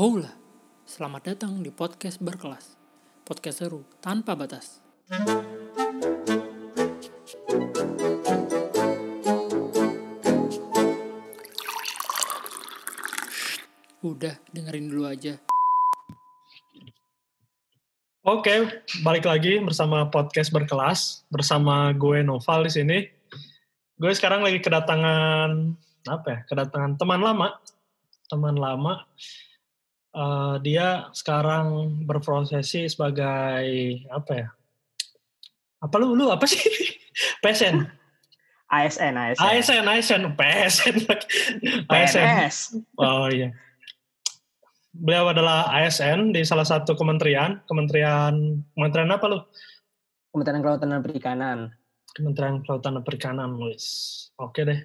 Hola, selamat datang di podcast berkelas. Podcast seru tanpa batas. Udah, dengerin dulu aja. Oke, balik lagi bersama podcast berkelas bersama gue Noval di sini. Gue sekarang lagi kedatangan apa ya? Kedatangan teman lama, teman lama. Eh, dia sekarang berprofesi sebagai apa ya? Apa lu lu apa sih? PSN. ASN, ASN. ASN, ASN, PSN. ASN. PNS. Oh iya. Beliau adalah ASN di salah satu kementerian. Kementerian Kementerian apa lu? Kementerian Kelautan dan Perikanan. Kementerian Kelautan dan Perikanan, Luis. Oke deh.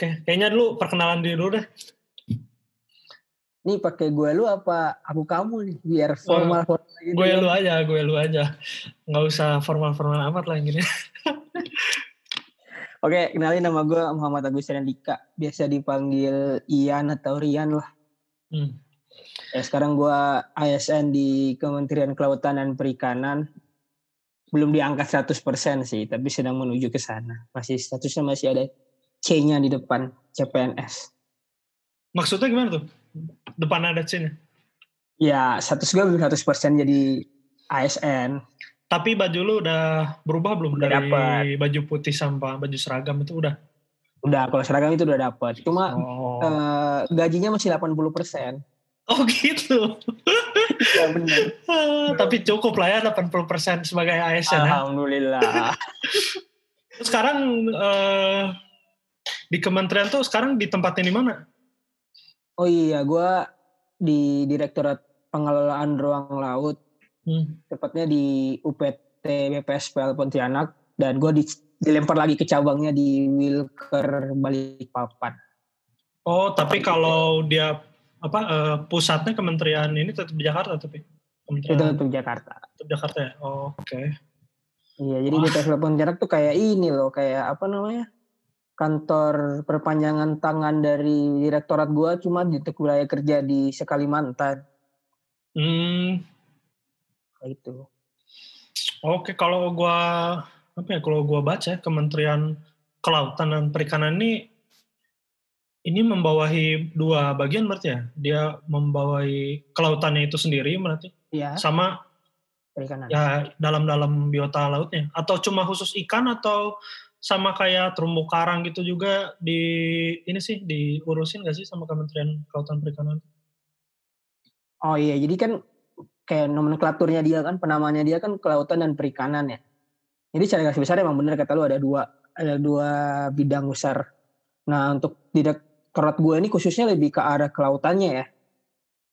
Oke, kayaknya dulu perkenalan diri dulu deh. Ini pakai gue lu apa aku kamu nih biar formal formal gitu. Gue ya. lu aja, gue lu aja. Nggak usah formal-formal amat lah gini. Oke, kenalin nama gue Muhammad Agus Dika. Biasa dipanggil Ian atau Rian lah. Hmm. Ya, sekarang gue ASN di Kementerian Kelautan dan Perikanan. Belum diangkat 100% sih, tapi sedang menuju ke sana. Masih statusnya masih ada C-nya di depan, CPNS. Maksudnya gimana tuh? Depan ada C-nya. Ya, status gue belum 100% jadi ASN. Tapi baju lu udah berubah belum Udah dari dapet. baju putih sampai baju seragam itu udah? Udah, kalau seragam itu udah dapet. Cuma Oh, eh, gajinya masih 80%. oh gitu. Ya benar. Ah, Tapi cukup lah ya 80% sebagai ASN ya. Alhamdulillah. Sekarang eh, di kementerian tuh sekarang ditempatin di mana? Oh iya, gue di Direktorat Pengelolaan Ruang Laut, Hmm. tepatnya di UPT BPSPL Pontianak, dan gue di, dilempar lagi ke cabangnya di Wilker Balikpapan. Oh, tapi kalau dia apa eh, pusatnya kementerian ini tetap di Jakarta tapi Itu kementerian untuk Jakarta. tetap Jakarta ya. Oh, Oke. Iya, jadi Wah. BPSPL Pontianak tuh kayak ini loh, kayak apa namanya? Kantor perpanjangan tangan dari direktorat gue cuma di wilayah kerja di Sekalimantan. Hmm, gitu. Oke, kalau gua apa ya? Kalau gua baca Kementerian Kelautan dan Perikanan ini ini membawahi dua bagian berarti ya. Dia membawahi kelautannya itu sendiri berarti Iya, sama perikanan. ya dalam-dalam biota lautnya atau cuma khusus ikan atau sama kayak terumbu karang gitu juga di ini sih diurusin gak sih sama Kementerian Kelautan Perikanan? Oh iya, jadi kan kayak nomenklaturnya dia kan, penamanya dia kan kelautan dan perikanan ya. Jadi secara garis besar emang bener kata lu ada dua ada dua bidang besar. Nah untuk direktorat gue ini khususnya lebih ke arah kelautannya ya.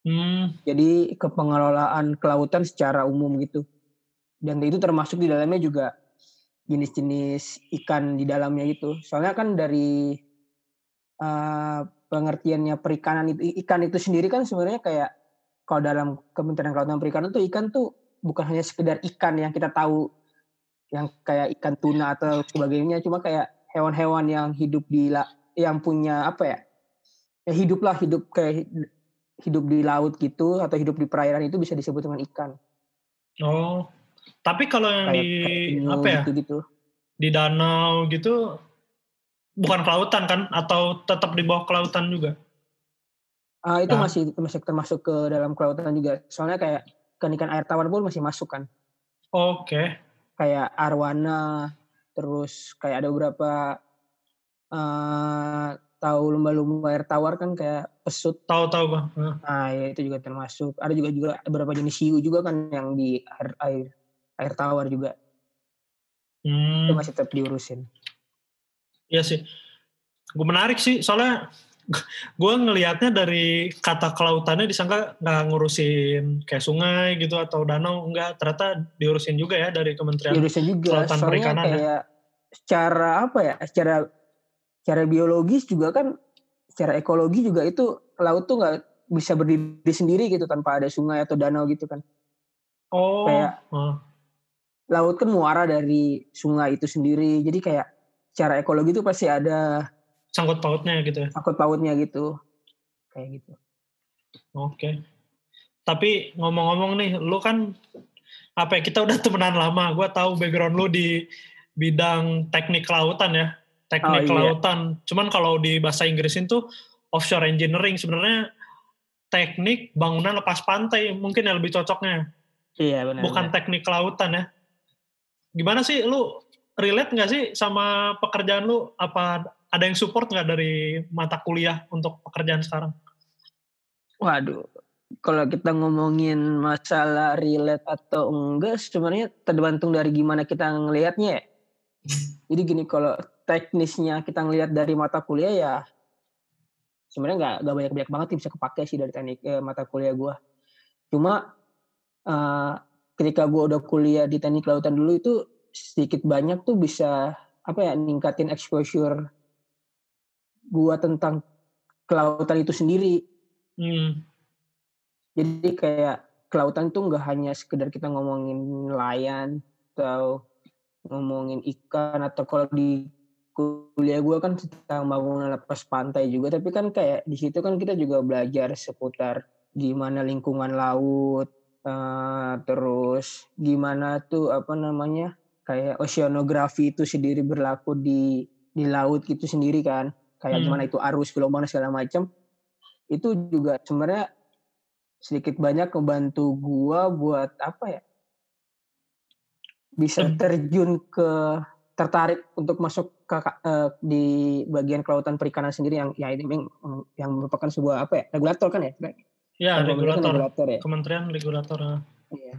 Hmm, Jadi ke pengelolaan kelautan secara umum gitu. Dan itu termasuk di dalamnya juga jenis-jenis ikan di dalamnya gitu. Soalnya kan dari eh, pengertiannya perikanan itu ikan itu sendiri kan sebenarnya kayak kalau dalam Kementerian Kelautan Perikanan tuh ikan tuh bukan hanya sekedar ikan yang kita tahu yang kayak ikan tuna atau sebagainya cuma kayak hewan-hewan yang hidup di la- yang punya apa ya ya hidup lah hidup kayak hid- hidup di laut gitu atau hidup di perairan itu bisa disebut dengan ikan oh. Tapi kalau yang kayak, di kayak apa ya? gitu-gitu. di danau gitu bukan kelautan kan atau tetap di bawah kelautan juga? Ah, itu Nah. masih masih termasuk ke dalam kelautan juga. Soalnya kayak ikan-ikan air tawar pun masih masuk kan. Oke. Kayak arwana, terus kayak ada beberapa eh tahu lumba-lumba air tawar kan kayak pesut. Tahu-tahu bang. Nah, ya itu juga termasuk. Ada juga juga beberapa jenis hiu juga kan yang di air air, air tawar juga. Hmm, Itu masih tetap diurusin. iya sih. Gue menarik sih soalnya gue ngelihatnya dari kata kelautannya disangka nggak ngurusin kayak sungai gitu atau danau enggak ternyata diurusin juga ya dari Kementerian Diurusin juga. Kelautan Soalnya Perikanan ya. kayak secara apa ya? Secara secara biologis juga kan secara ekologi juga itu laut tuh nggak bisa berdiri sendiri gitu tanpa ada sungai atau danau gitu kan. oh Kayak- oh. Laut kan muara dari sungai itu sendiri. Jadi kayak secara ekologi itu pasti ada sangkut pautnya gitu ya sangkut pautnya gitu. kayak gitu. Oke. Tapi ngomong-ngomong nih, lu kan apa ya, kita udah temenan lama. Gua tahu background lu di bidang teknik kelautan ya. Teknik Oh, iya. kelautan. Cuman kalau di bahasa Inggrisin tuh offshore engineering sebenarnya teknik bangunan lepas pantai mungkin yang lebih cocoknya. Iya benar. Bukan benar. teknik kelautan ya. Gimana sih lu relate nggak sih sama pekerjaan lu? Apa ada yang support nggak dari mata kuliah untuk pekerjaan sekarang? Waduh, kalau kita ngomongin masalah relate atau enggak, sebenarnya tergantung dari gimana kita ngelihatnya ya. Jadi gini, kalau teknisnya kita ngelihat dari mata kuliah ya, sebenarnya nggak nggak banyak-banyak banget yang bisa kepake sih dari teknik eh, mata kuliah gue. Cuma eh, ketika gue udah kuliah di teknik lautan dulu itu sedikit banyak tuh bisa apa ya ningkatin exposure gue tentang kelautan itu sendiri. Hmm. Jadi kayak kelautan itu nggak hanya sekedar kita ngomongin nelayan atau ngomongin ikan atau kalau di kuliah gue kan tentang bangunan lepas pantai juga tapi kan kayak di situ kan kita juga belajar seputar gimana lingkungan laut eh, terus gimana tuh apa namanya kayak oceanografi itu sendiri berlaku di di laut gitu sendiri kan kayak Hmm. gimana itu arus gelombang segala macam itu juga sebenarnya sedikit banyak membantu gua buat apa ya bisa Hmm. terjun ke tertarik untuk masuk ke eh, di bagian kelautan perikanan sendiri yang ya ini yang, yang merupakan sebuah apa ya regulator kan ya Ya, Kalau regulator. regulator ya Kementerian regulator. ah. iya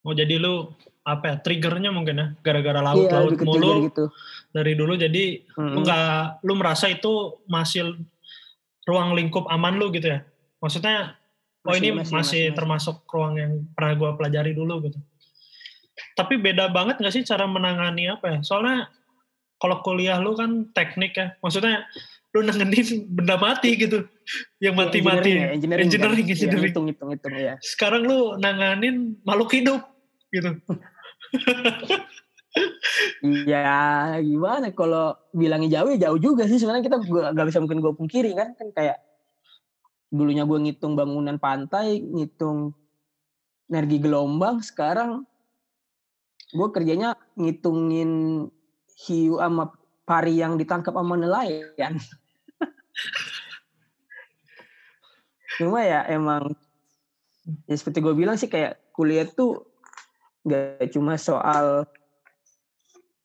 Oh jadi lu apa ya triggernya mungkin ya gara-gara iya laut-laut ke trigger mulu gitu dari dulu jadi lu Mm-mm. nggak lu merasa itu masih ruang lingkup aman lu gitu ya maksudnya oh Masih- ini masih- masih, masih- masih. termasuk ruang yang pernah gua pelajari dulu gitu tapi beda banget nggak sih cara menangani apa ya soalnya kalau kuliah lu kan teknik ya. Maksudnya lu nanganin benda mati gitu. Yang Ya, mati-mati. engineering ya, engineering, engineering, kan? Iya, engineering. hitung hitung hitung ya. Sekarang lu nanganin makhluk hidup gitu. Ya gimana? Kalau bilangnya jauh ya jauh juga sih. Sebenarnya kita gua- nggak bisa mungkin gue pungkiri kan. Kan kayak dulunya gue ngitung bangunan pantai ngitung energi gelombang. Sekarang gue kerjanya ngitungin hiu sama pari yang ditangkap sama nelayan cuma ya emang ya seperti gue bilang sih kayak kuliah tuh nggak cuma soal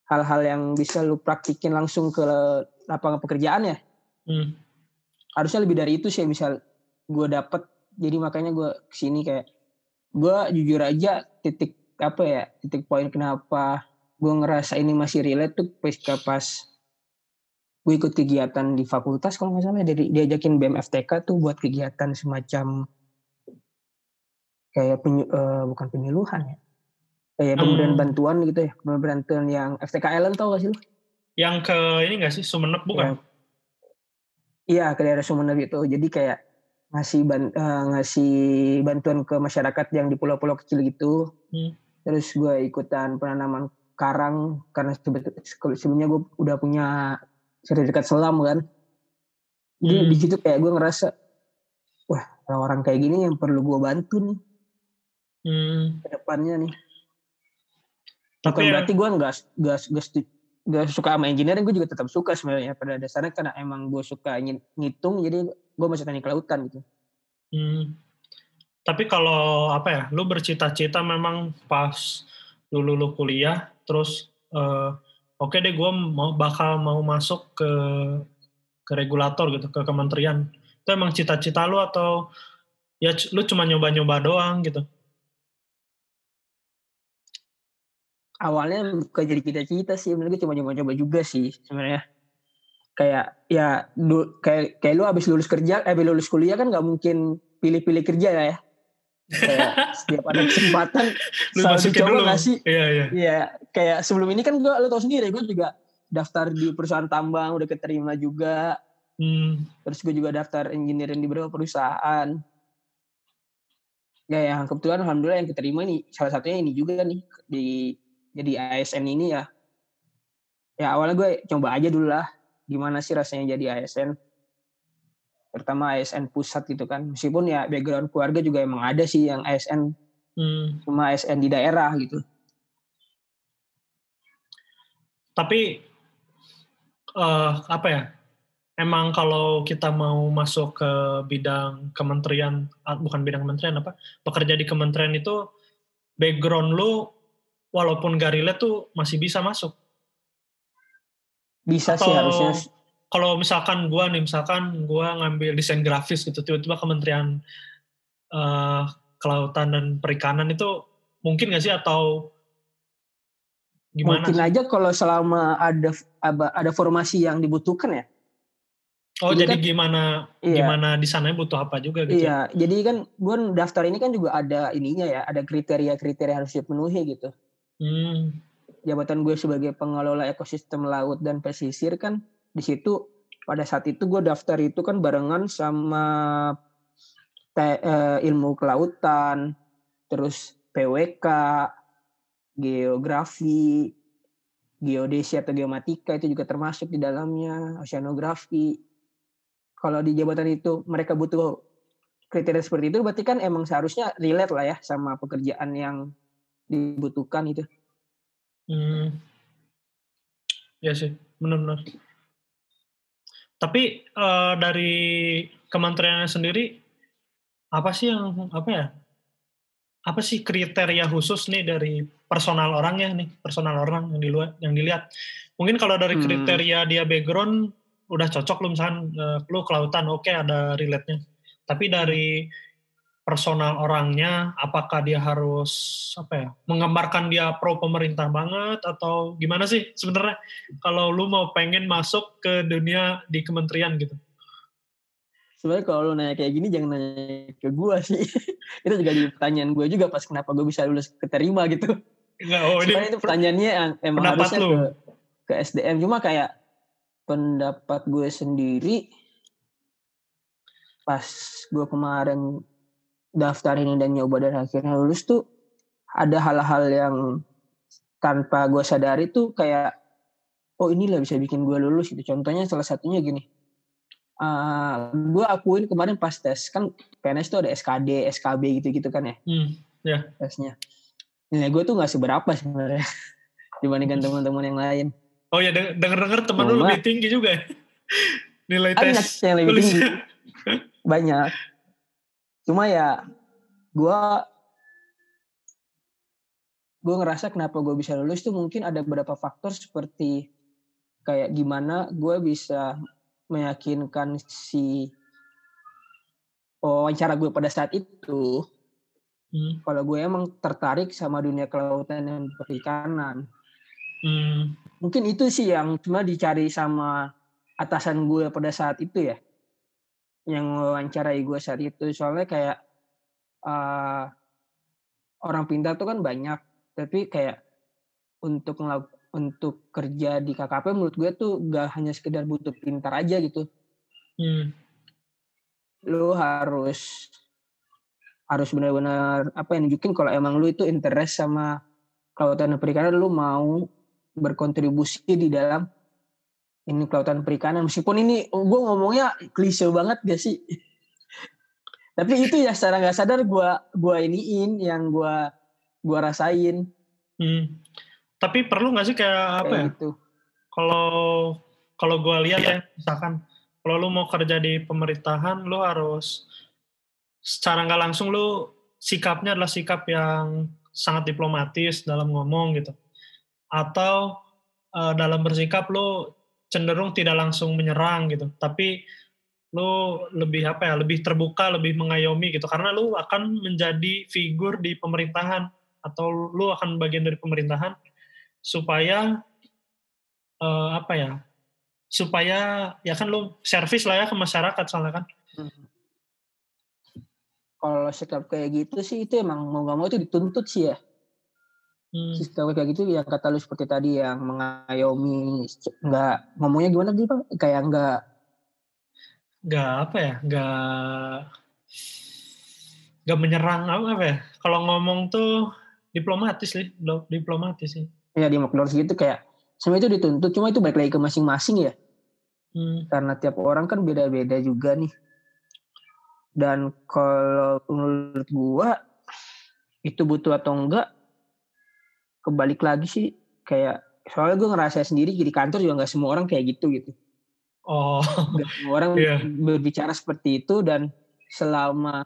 hal-hal yang bisa lu praktikin langsung ke lapangan pekerjaan ya Hmm. harusnya lebih dari itu sih bisa gue dapet jadi makanya gue ke sini kayak gue jujur aja titik apa ya titik poin kenapa gue ngerasa ini masih relate tuh ketika pas gue ikut kegiatan di fakultas kalau nggak salah dari diajakin BMFTK tuh buat kegiatan semacam kayak penyu, eh, bukan penyuluhan ya kayak pemberian Hmm. bantuan gitu ya pemberian bantuan yang FTK Island tau gak sih lu? yang ke ini nggak sih Sumeneb bukan Iya ke daerah Sumeneb itu. Jadi kayak ngasih ban, eh, ngasih bantuan ke masyarakat yang di pulau-pulau kecil gitu. Hmm. Terus gue ikutan penanaman karang karena sebelumnya gue udah punya sertifikat selam kan. Jadi Hmm. di situ kayak gue ngerasa wah orang-orang kayak gini yang perlu gue bantu nih Hmm. ke depannya nih. Tapi Bukan ya- berarti gue nggak nggak nggak suka sama engineering, gue juga tetap suka sebenarnya pada dasarnya karena emang gue suka ngitung jadi gue masuk teknik kelautan gitu. Hmm. Tapi kalau apa ya, lu bercita-cita memang pas dulu lu kuliah, terus eh, oke deh gue mau bakal mau masuk ke ke regulator gitu, ke kementerian. Itu emang cita-cita lu atau ya lu cuma nyoba-nyoba doang gitu? awalnya bukan jadi cita-cita sih gue cuma coba-coba juga sih sebenarnya kayak ya du, kayak kayak lu abis lulus kerja eh lulus kuliah kan nggak mungkin pilih-pilih kerja ya kayak setiap ada kesempatan Lu selalu masukin dicoba dulu. sih Iya, iya. Iya kayak sebelum ini kan gue lu tau sendiri gue juga daftar di perusahaan tambang udah keterima juga Hmm. terus gue juga daftar engineering di beberapa perusahaan ya yang kebetulan alhamdulillah yang keterima ini salah satunya ini juga nih di jadi ASN ini ya ya awalnya gue coba aja dulu lah gimana sih rasanya jadi ASN terutama ASN pusat gitu kan. Meskipun ya background keluarga juga emang ada sih yang ASN Hmm. cuma ASN di daerah gitu. Tapi eh apa ya? Emang kalau kita mau masuk ke bidang kementerian, ah, bukan bidang kementerian apa, bekerja di kementerian itu background lu walaupun gak relate tuh masih bisa masuk. Bisa sih Atau harusnya kalau misalkan gua nih, misalkan gua ngambil desain grafis gitu, tiba-tiba kementerian eh kelautan dan perikanan itu mungkin gak sih atau gimana? mungkin aja kalau selama ada ada, formasi yang dibutuhkan ya. Oh Jadi jadi kan- gimana Iya. gimana di sananya butuh apa juga gitu? ya? Iya, jadi kan gue daftar ini kan juga ada ininya ya, ada kriteria-kriteria harus dipenuhi gitu. Hmm. Jabatan gue sebagai pengelola ekosistem laut dan pesisir kan di situ pada saat itu gue daftar itu kan barengan sama te- eh, ilmu kelautan, terus PWK, geografi, geodesi atau geomatika itu juga termasuk di dalamnya, oceanografi. Kalau di jabatan itu mereka butuh kriteria seperti itu, berarti kan emang seharusnya relate lah ya sama pekerjaan yang dibutuhkan itu. Hmm. Ya sih, benar-benar. Tapi eh, dari kementeriannya sendiri apa sih yang apa ya? Apa sih kriteria khusus nih dari personal orangnya nih, personal orang yang dilihat yang dilihat. Mungkin kalau dari Hmm. kriteria dia background udah cocok lu misalkan eh, lu kelautan oke ada relate-nya. Tapi dari personal orangnya apakah dia harus apa ya menggambarkan dia pro pemerintah banget atau gimana sih sebenarnya kalau lu mau pengen masuk ke dunia di kementerian gitu Sebenarnya kalau lu nanya kayak gini jangan nanya ke gua sih. itu juga jadi pertanyaan gue juga pas kenapa gue bisa lulus keterima gitu. Enggak, oh ini Sebenarnya itu pertanyaannya yang emang harusnya lu. ke, ke SDM. Cuma kayak pendapat gue sendiri pas gue kemarin daftar ini dan nyoba dan akhirnya lulus tuh ada hal-hal yang tanpa gue sadari tuh kayak oh inilah bisa bikin gue lulus gitu. Contohnya salah satunya gini. gue akuin kemarin pas tes kan PNS tuh ada SKD, SKB gitu-gitu kan ya hmm, tesnya. Nilai gue tuh nggak seberapa sebenarnya dibandingkan teman-teman yang lain. oh ya denger denger teman lu lebih tinggi juga ya nilai tes yang lebih tinggi, banyak. Cuma ya gue gue ngerasa kenapa gue bisa lulus tuh mungkin ada beberapa faktor seperti kayak gimana gue bisa meyakinkan si wawancara gue pada saat itu Hmm, kalau gue emang tertarik sama dunia kelautan dan perikanan. hmm, Mungkin itu sih yang cuma dicari sama atasan gue pada saat itu ya. Yang wawancarai gue saat itu. Soalnya kayak eh, orang pintar tuh kan banyak. Tapi kayak untuk untuk kerja di KKP menurut gue tuh gak hanya sekedar butuh pintar aja gitu. hmm, Lu harus harus benar-benar apa yang nunjukin kalau emang lu itu interest sama kelautan dan perikanan lu mau berkontribusi di dalam ini kelautan perikanan. Meskipun ini gue ngomongnya klise banget gak sih? Tapi itu ya secara nggak sadar gue gua iniin yang gue gua rasain. Hmm. tapi perlu nggak sih kayak apa ya? kayak gitu. Kalau kalau gue lihat ya misalkan kalau lu mau kerja di pemerintahan lu harus secara nggak langsung lu sikapnya adalah sikap yang sangat diplomatis dalam ngomong gitu. Atau eh, dalam bersikap lu cenderung tidak langsung menyerang gitu. Tapi lu lebih apa ya lebih terbuka lebih mengayomi gitu. Karena lu akan menjadi figur di pemerintahan atau lu akan bagian dari pemerintahan supaya eh, apa ya supaya ya kan lu servis lah ya ke masyarakat soalnya kan. Kalau sikap kayak gitu sih itu emang mau gak mau itu dituntut sih ya Hmm, sikap kayak gitu yang kata lu seperti tadi yang mengayomi nggak ngomongnya gimana sih bang kayak nggak nggak apa ya nggak nggak menyerang apa apa ya? Kalau ngomong tuh diplomatis sih lo- diplomatis sih. Ya di McDonald's gitu kayak sebenarnya itu dituntut cuma itu balik lagi ke masing-masing ya. Hmm, karena tiap orang kan beda-beda juga nih. Dan kalau menurut gua itu butuh atau enggak kebalik lagi sih kayak soalnya gue ngerasa sendiri di kantor juga nggak semua orang kayak gitu gitu. Oh, Nggak semua orang Iya. berbicara seperti itu dan selama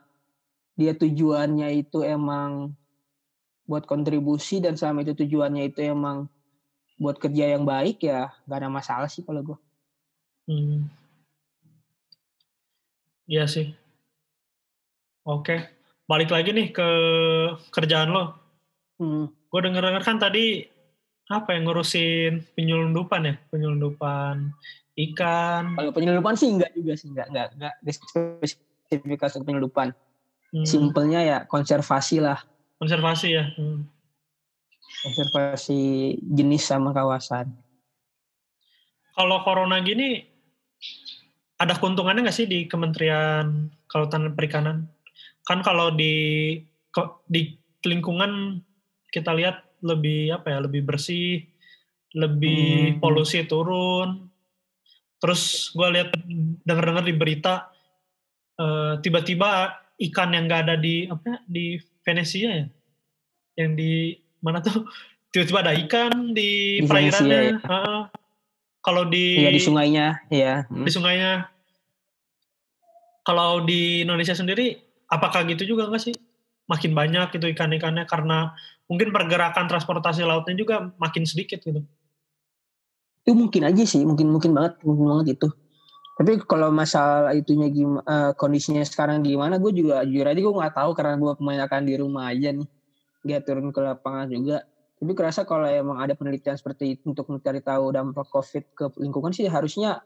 dia tujuannya itu emang buat kontribusi dan selama itu tujuannya itu emang buat kerja yang baik ya gak ada masalah sih kalau gue. hmm. Iya sih. Oke, balik lagi nih ke kerjaan lo. Hmm. Gue denger-denger kan tadi apa yang ngurusin penyelundupan ya, penyelundupan ikan. Kalau penyelundupan sih enggak juga sih enggak enggak enggak spesifikasi penyelundupan. Hmm, Simpelnya ya konservasi lah, konservasi ya. Hmm. konservasi jenis sama kawasan. Kalau corona gini, ada keuntungannya nggak sih di Kementerian Kelautan dan Perikanan? Kan kalau di di lingkungan kita lihat lebih apa ya, lebih bersih, lebih Hmm. polusi turun. Terus gue lihat dengar-dengar di berita eh, tiba-tiba ikan yang nggak ada di apa ya, di Venesia ya, yang di mana tuh tiba-tiba ada ikan di, Di perairannya. ya. Heeh. Kalau di Iya di sungainya, ya. Hmm. di sungainya. Kalau di Indonesia sendiri, apakah gitu juga nggak sih? Makin banyak gitu ikan-ikannya karena mungkin pergerakan transportasi lautnya juga makin sedikit gitu. Itu mungkin aja sih, mungkin mungkin banget, mungkin banget itu. Tapi kalau masalah itunya gimana, kondisinya sekarang gimana, gue juga jujur aja gue nggak tahu karena gue kebanyakan di rumah aja nih, nggak turun ke lapangan juga. Tapi kerasa kalau emang ada penelitian seperti itu untuk mencari tahu dampak COVID ke lingkungan sih harusnya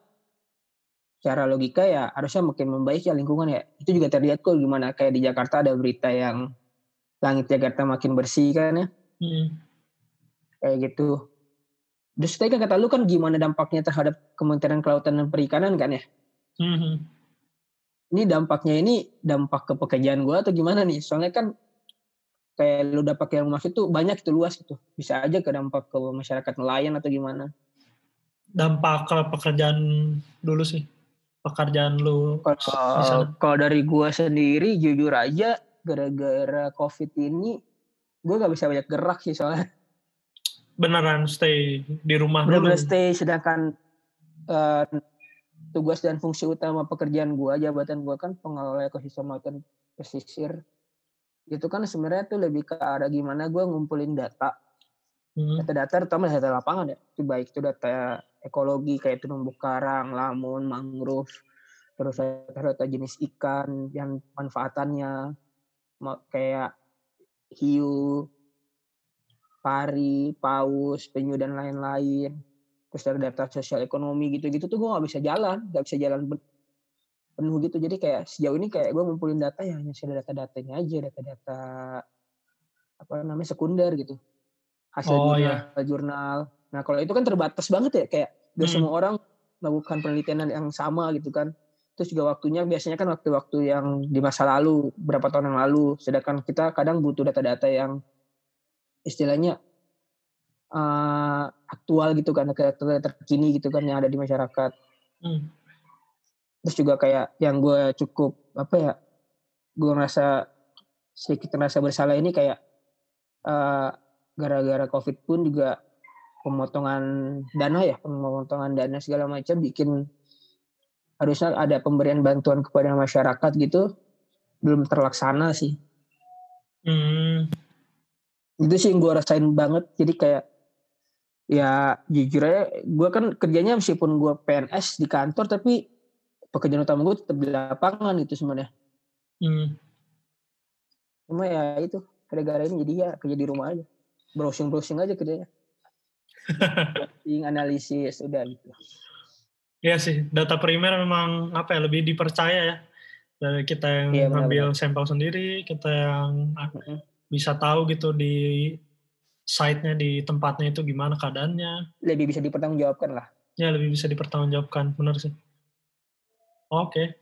secara logika ya harusnya makin membaik ya lingkungan ya. Itu juga terlihat kok gimana kayak di Jakarta ada berita yang langit Jakarta makin bersih kan ya Hmm. kayak gitu. Terus tadi kan kata lu kan gimana dampaknya terhadap Kementerian Kelautan dan Perikanan kan ya? Hmm. Ini dampaknya ini dampak ke pekerjaan gua atau gimana nih? Soalnya kan kayak lu dampak yang maksud tuh banyak itu luas gitu. Bisa aja ke dampak ke masyarakat nelayan atau gimana. Dampak ke pekerjaan dulu sih. Pekerjaan lu. Kalau kalau dari gua sendiri jujur aja gara-gara Covid ini gua gak bisa banyak gerak sih soalnya. beneran stay di rumah dulu. benar-benar stay sedangkan eh, tugas dan fungsi utama pekerjaan gua jabatan gua kan pengelola ekosistem laut dan pesisir itu kan sebenarnya tuh lebih ke arah gimana gua ngumpulin data Hmm. data-data terutama data lapangan ya itu baik itu data ekologi kayak terumbu karang lamun mangrove terus data-data jenis ikan yang manfaatannya ma- kayak hiu pari paus penyu dan lain-lain. Terus ada data sosial ekonomi gitu-gitu tuh gue nggak bisa jalan nggak bisa jalan penuh gitu. Jadi kayak sejauh ini kayak gue ngumpulin data ya hanya sekedar data-datanya aja data-data apa namanya sekunder gitu. Hasil Oh, jurnal, jurnal nah kalau itu kan terbatas banget ya kayak gak Hmm. semua orang melakukan penelitian yang sama gitu kan terus juga waktunya biasanya kan waktu-waktu yang di masa lalu berapa tahun yang lalu sedangkan kita kadang butuh data-data yang istilahnya eh, aktual gitu kan terkini gitu kan yang ada di masyarakat Hmm. terus juga kayak yang gue cukup apa ya gue ngerasa sedikit ngerasa bersalah ini kayak eh, gara-gara covid pun juga pemotongan dana ya pemotongan dana segala macam bikin harusnya ada pemberian bantuan kepada masyarakat gitu belum terlaksana sih. Hmm. itu sih yang gue rasain banget. Jadi kayak ya jujur aja gue kan kerjanya meskipun gue PNS di kantor tapi pekerjaan utama gue tetap di lapangan itu sebenarnya. Hmm. cuma ya itu gara-gara ini jadi ya kerja di rumah aja. Browsing browsing aja kerjanya browsing analisis udah gitu Iya sih, data primer memang apa ya lebih dipercaya ya dari kita yang Iya, benar, ngambil sampel sendiri, kita yang Mm-mm. bisa tahu gitu di site-nya di tempatnya itu gimana keadaannya. lebih bisa dipertanggungjawabkan lah Ya lebih bisa dipertanggungjawabkan, bener sih. Oke.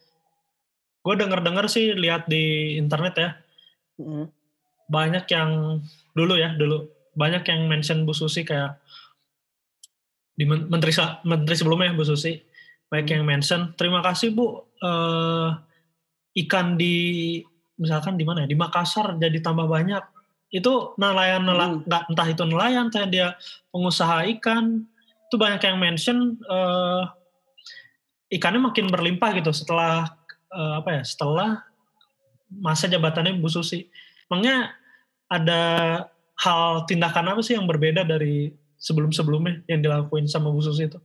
Gue denger-denger sih lihat di internet ya, Mm-mm. banyak yang dulu ya dulu banyak yang mention Bu Susi kayak di men- menteri menteri sebelumnya Bu Susi. Banyak Hmm. yang mention. Terima kasih Bu. Eh, ikan di misalkan di mana ya? Di Makassar jadi tambah banyak. Itu nelayan nelayan Hmm. entah itu nelayan entah dia pengusaha ikan. Itu banyak yang mention eh, ikannya makin berlimpah gitu setelah eh, apa ya? Setelah masa jabatannya Bu Susi. Emangnya ada hal tindakan apa sih yang berbeda dari sebelum-sebelumnya yang dilakuin sama Bu Susi itu?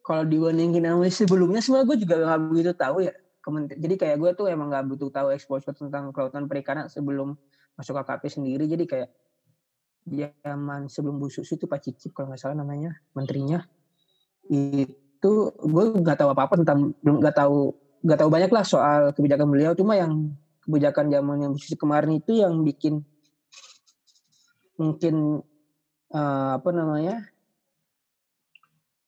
Kalau dibandingin sama sebelumnya sebenarnya gue juga nggak begitu tahu ya. Jadi kayak gue tuh emang nggak butuh tahu exposure tentang kelautan perikanan sebelum masuk KKP sendiri. Jadi kayak zaman sebelum Bu Susi itu Pak Cicip kalau nggak salah namanya menterinya itu gue nggak tahu apa apa tentang belum nggak tahu nggak tahu banyak lah soal kebijakan beliau cuma yang kebijakan zaman yang Susi kemarin itu yang bikin mungkin eh, apa namanya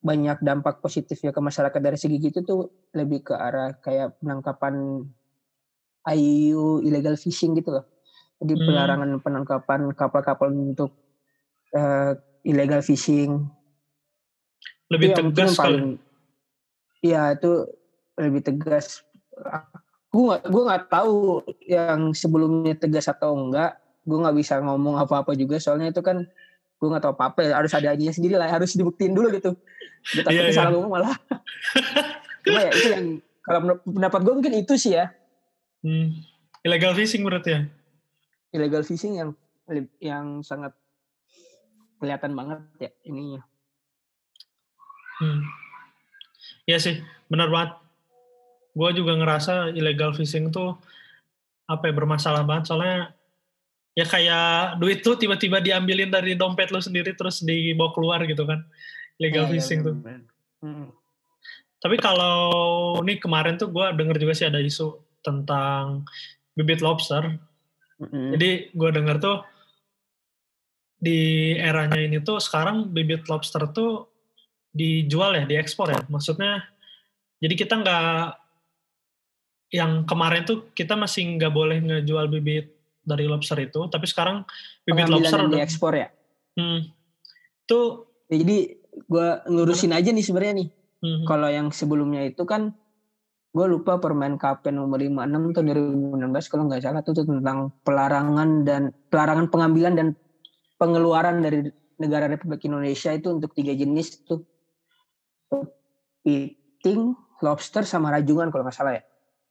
banyak dampak positif ya ke masyarakat dari segi gitu tuh lebih ke arah kayak penangkapan IUU illegal fishing gitu loh. Jadi Hmm. pelarangan penangkapan kapal-kapal untuk eh, illegal fishing. Lebih Itu tegas paling Iya itu lebih tegas. Gue gue nggak tahu yang sebelumnya tegas atau enggak. Gue nggak bisa ngomong apa-apa juga soalnya itu kan gue nggak tahu apa-apa ya. harus ada ininya sendiri lah harus dibuktiin dulu gitu. Gue takutnya iya. salah ngomong malah. Cuma ya itu yang kalau pendapat gue mungkin itu sih ya Hmm. Illegal fishing berarti ya? illegal fishing yang yang sangat kelihatan banget ya ininya. Hmm. Iya sih, benar banget. Gue juga ngerasa illegal fishing tuh apa ya bermasalah banget soalnya ya kayak duit tuh tiba-tiba diambilin dari dompet lu sendiri terus dibawa keluar gitu kan. Illegal Iya, iya, fishing tuh. Mm. Tapi kalau nih kemarin tuh gue denger juga sih ada isu tentang bibit lobster. Mm-mm. Jadi gue denger tuh di eranya ini tuh sekarang bibit lobster tuh dijual ya, diekspor ya. Maksudnya jadi kita nggak yang kemarin tuh kita masih nggak boleh ngejual bibit dari lobster itu, tapi sekarang bibit lobster udah diekspor ya. hmm, tuh Ya, jadi gue ngelurusin aja nih sebenarnya nih. hmm, Kalau yang sebelumnya itu kan gue lupa Permen KP nomor 56 tahun 2016 kalau nggak salah itu tuh tentang pelarangan dan pelarangan pengambilan dan pengeluaran dari negara Republik Indonesia itu untuk tiga jenis tuh kepiting, lobster sama rajungan kalau nggak salah ya.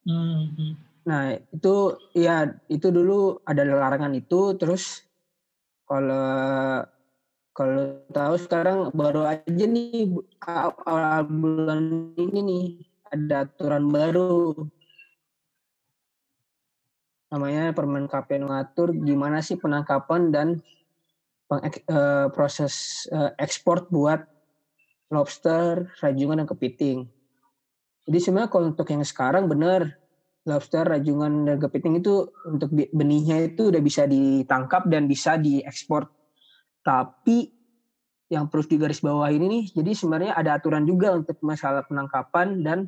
hmm, hmm. Nah itu ya itu dulu ada larangan itu terus kalau kalau tahu sekarang baru aja nih awal bulan ini nih ada aturan baru namanya Permen KP mengatur gimana sih penangkapan dan pengek- eh, proses eh, ekspor buat lobster, rajungan dan kepiting. Jadi sebenarnya kalau untuk yang sekarang benar lobster, rajungan dan kepiting itu untuk benihnya itu udah bisa ditangkap dan bisa diekspor. Tapi yang perlu digarisbawahi ini nih, jadi sebenarnya ada aturan juga untuk masalah penangkapan dan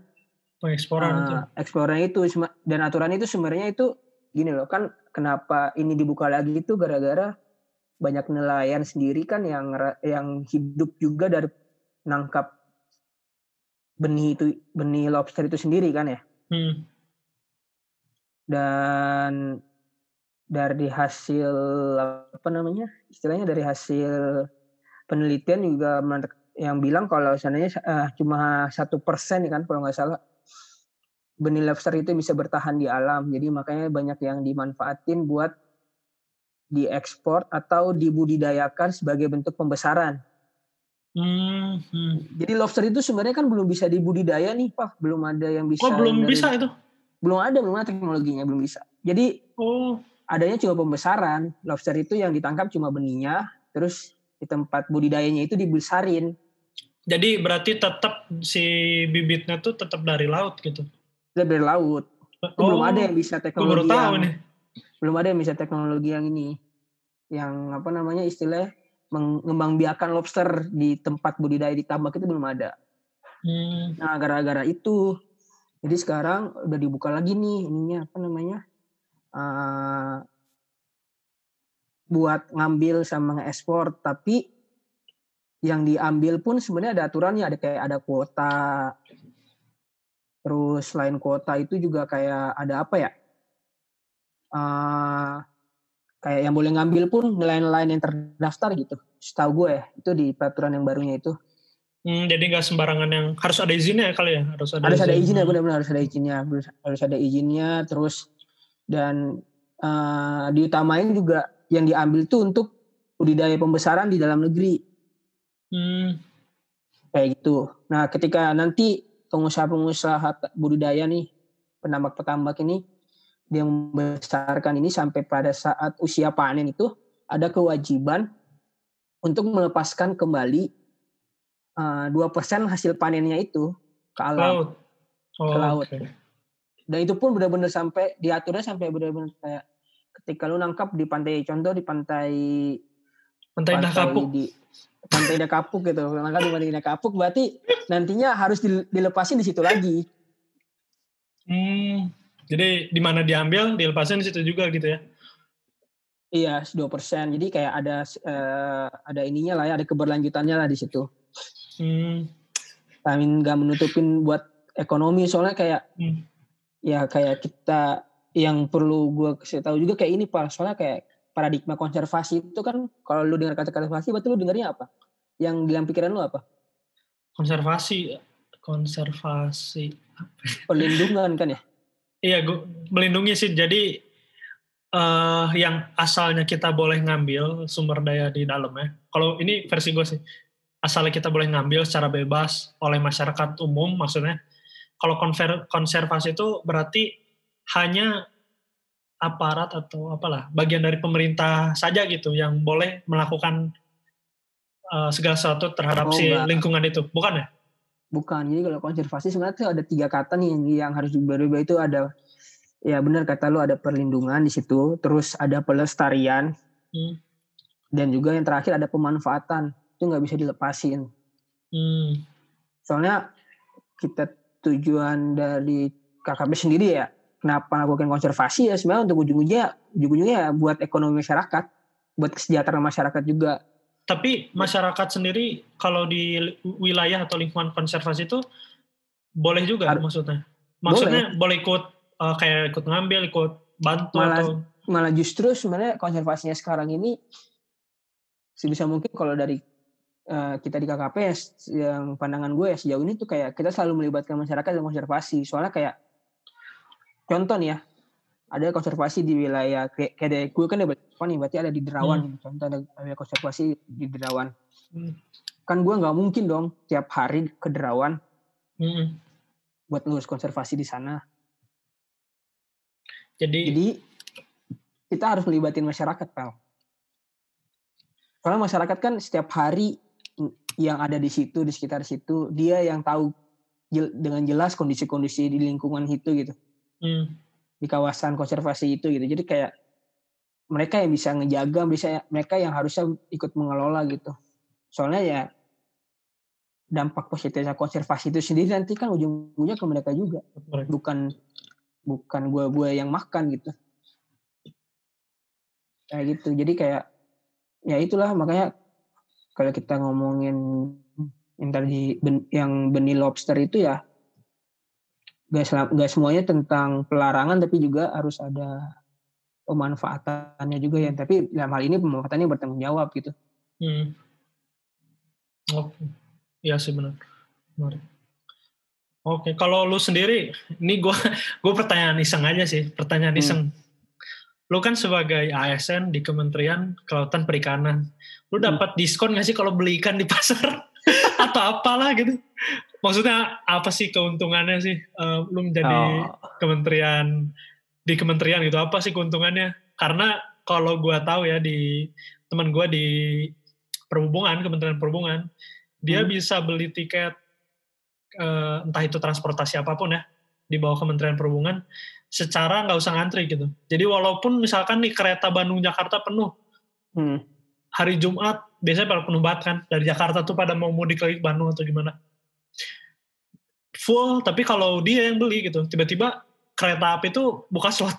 pengeksporan itu. uh, itu Sema- dan aturan itu sebenarnya itu gini loh kan kenapa ini dibuka lagi itu gara-gara banyak nelayan sendiri kan yang yang hidup juga dari nangkap benih itu benih lobster itu sendiri kan ya Hmm, dan dari hasil apa namanya istilahnya dari hasil penelitian juga yang bilang kalau seandainya eh, cuma satu persen kan kalau nggak salah benih lobster itu bisa bertahan di alam jadi makanya banyak yang dimanfaatin buat diekspor atau dibudidayakan sebagai bentuk pembesaran hmm, hmm. jadi lobster itu sebenarnya kan belum bisa dibudidaya nih pak belum ada yang bisa Oh belum dari- bisa itu? Belum ada belum ada teknologinya belum bisa jadi Oh, adanya cuma pembesaran. Lobster itu yang ditangkap cuma benihnya, terus di tempat budidayanya itu dibesarin. jadi berarti tetap si bibitnya tuh tetap dari laut gitu? Dari laut. Itu belum ada yang bisa Oh, teknologi yang, nih. belum ada yang bisa teknologi yang ini. Yang apa namanya istilahnya mengembangbiakan lobster di tempat budidaya di tambak itu belum ada. Hmm, Nah, gara-gara itu jadi sekarang udah dibuka lagi nih ininya apa namanya? eh, buat ngambil sama ngeekspor tapi yang diambil pun sebenarnya ada aturannya ada kayak ada kuota Terus selain kuota itu juga kayak ada apa ya? Uh, kayak yang boleh ngambil pun nelayan-nelayan yang terdaftar gitu. Setahu gue ya, itu di peraturan yang barunya itu. Hmm, jadi nggak sembarangan yang harus ada izinnya ya kali ya? Harus ada, harus izin. ada izinnya, benar-benar harus ada izinnya, harus ada izinnya. Terus dan uh, diutamain juga yang diambil tuh untuk budidaya pembesaran di dalam negeri. Hmm. Kayak gitu. Nah, ketika nanti pengusaha-pengusaha budidaya nih, penambak-petambak ini, dia membesarkan ini sampai pada saat usia panen itu, ada kewajiban untuk melepaskan kembali uh, 2% hasil panennya itu ke alam. Laut. Oh, ke laut. Okay. Dan itu pun benar-benar sampai diaturnya sampai benar-benar kayak ketika lu nangkap di pantai contoh di pantai pantai, pantai Kapuk di pantai Kapuk gitu nangkap di pantai Kapuk berarti nantinya harus dilepasin di situ lagi hmm, jadi di mana diambil dilepasin di situ juga gitu ya iya dua persen jadi kayak ada uh, ada ininya lah ya ada keberlanjutannya lah di situ hmm. Kami nggak menutupin buat ekonomi soalnya kayak hmm. ya kayak kita yang perlu gue kasih tahu juga kayak ini pak. Soalnya kayak paradigma konservasi itu kan kalau lu dengar kata konservasi berarti lu dengarnya apa? Yang dalam pikiran lu apa? Konservasi konservasi perlindungan kan ya? Iya gue melindungi sih. Jadi uh, yang asalnya kita boleh ngambil sumber daya di dalamnya. Kalau ini versi gue sih asalnya kita boleh ngambil secara bebas oleh masyarakat umum maksudnya. Kalau konservasi itu berarti hanya aparat atau apalah bagian dari pemerintah saja gitu yang boleh melakukan uh, segala sesuatu terhadap oh, si enggak. lingkungan itu. Bukan ya? Bukan. Jadi kalau konservasi sebenarnya ada tiga kata nih yang, yang harus diubah itu ada ya benar kata lu ada perlindungan di situ. Terus ada pelestarian. Hmm. dan juga yang terakhir ada pemanfaatan itu nggak bisa dilepasin. Hmm. soalnya kita tujuan dari KKP sendiri ya kenapa lakukan konservasi ya sebenarnya untuk ujung-ujungnya ujung-ujungnya ya buat ekonomi masyarakat buat kesejahteraan masyarakat juga. Tapi masyarakat sendiri kalau di wilayah atau lingkungan konservasi itu boleh juga Ar maksudnya? Maksudnya boleh, boleh ikut uh, kayak ikut ngambil ikut bantu malah, atau malah justru sebenarnya konservasinya sekarang ini sebisa mungkin kalau dari uh, kita di KKP ya, yang pandangan gue ya sejauh ini tuh kayak kita selalu melibatkan masyarakat dalam konservasi soalnya kayak contoh nih ya ada konservasi di wilayah kayak, kayak gue kan ada nih berarti ada di Derawan hmm. contoh ada, ada konservasi di Derawan hmm. kan gue nggak mungkin dong tiap hari ke Derawan hmm. buat ngurus konservasi di sana jadi jadi kita harus melibatin masyarakat pal karena masyarakat kan setiap hari yang ada di situ di sekitar situ dia yang tahu dengan jelas kondisi-kondisi di lingkungan itu gitu hmm. di kawasan konservasi itu gitu. Jadi kayak mereka yang bisa ngejaga, bisa mereka yang harusnya ikut mengelola gitu. Soalnya ya dampak positifnya konservasi itu sendiri nanti kan ujung-ujungnya ke mereka juga, bukan bukan gua-gua yang makan gitu. Kayak gitu. Jadi kayak ya itulah makanya kalau kita ngomongin yang tadi ben, yang benih lobster itu ya gak, gak semuanya tentang pelarangan tapi juga harus ada pemanfaatannya juga ya tapi dalam hal ini pemanfaatannya bertanggung jawab gitu hmm. oke okay. ya sih benar benar oke okay. kalau lu sendiri ini gue gue pertanyaan iseng aja sih pertanyaan hmm. iseng lu kan sebagai ASN di Kementerian Kelautan Perikanan lu dapat hmm. diskon gak sih kalau beli ikan di pasar atau apalah gitu maksudnya apa sih keuntungannya sih uh, lu menjadi oh. kementerian di kementerian gitu apa sih keuntungannya karena kalau gue tahu ya di teman gue di perhubungan kementerian perhubungan dia hmm. bisa beli tiket uh, entah itu transportasi apa pun ya di bawah kementerian perhubungan secara nggak usah ngantri gitu jadi walaupun misalkan nih kereta Bandung Jakarta penuh hmm. Hari Jumat biasanya pada penuh banget kan dari Jakarta tuh pada mau mudik lagi ke Bandung atau gimana full tapi kalau dia yang beli gitu tiba-tiba kereta api itu buka slot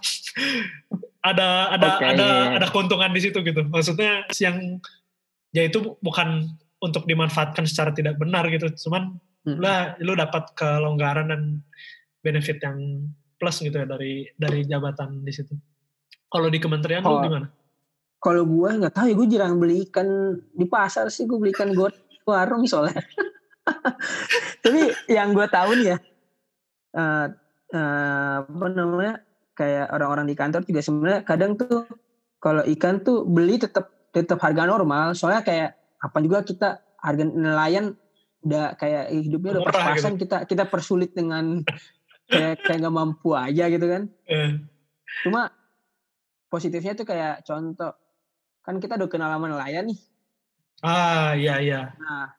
ada ada okay. ada ada keuntungan di situ gitu maksudnya yang ya itu bukan untuk dimanfaatkan secara tidak benar gitu cuman hmm. lah lu dapat kelonggaran dan benefit yang plus gitu ya dari dari jabatan di situ. Kalau di kementerian lu Oh. gimana? Kalau gue nggak tahu ya gue jarang beli ikan di pasar sih gue beli ikan gue warung soalnya. Tapi yang gue tahu nih ya, eh eh, apa namanya kayak orang-orang di kantor juga sebenarnya kadang tuh kalau ikan tuh beli tetap tetap harga normal. Soalnya kayak apa juga kita harga nelayan udah kayak hidupnya udah pas-pasan kita kita persulit dengan kayak kayak nggak mampu aja gitu kan. Eh, Cuma positifnya tuh kayak contoh kan kita udah kenal sama nelayan nih. ah iya iya. Nah,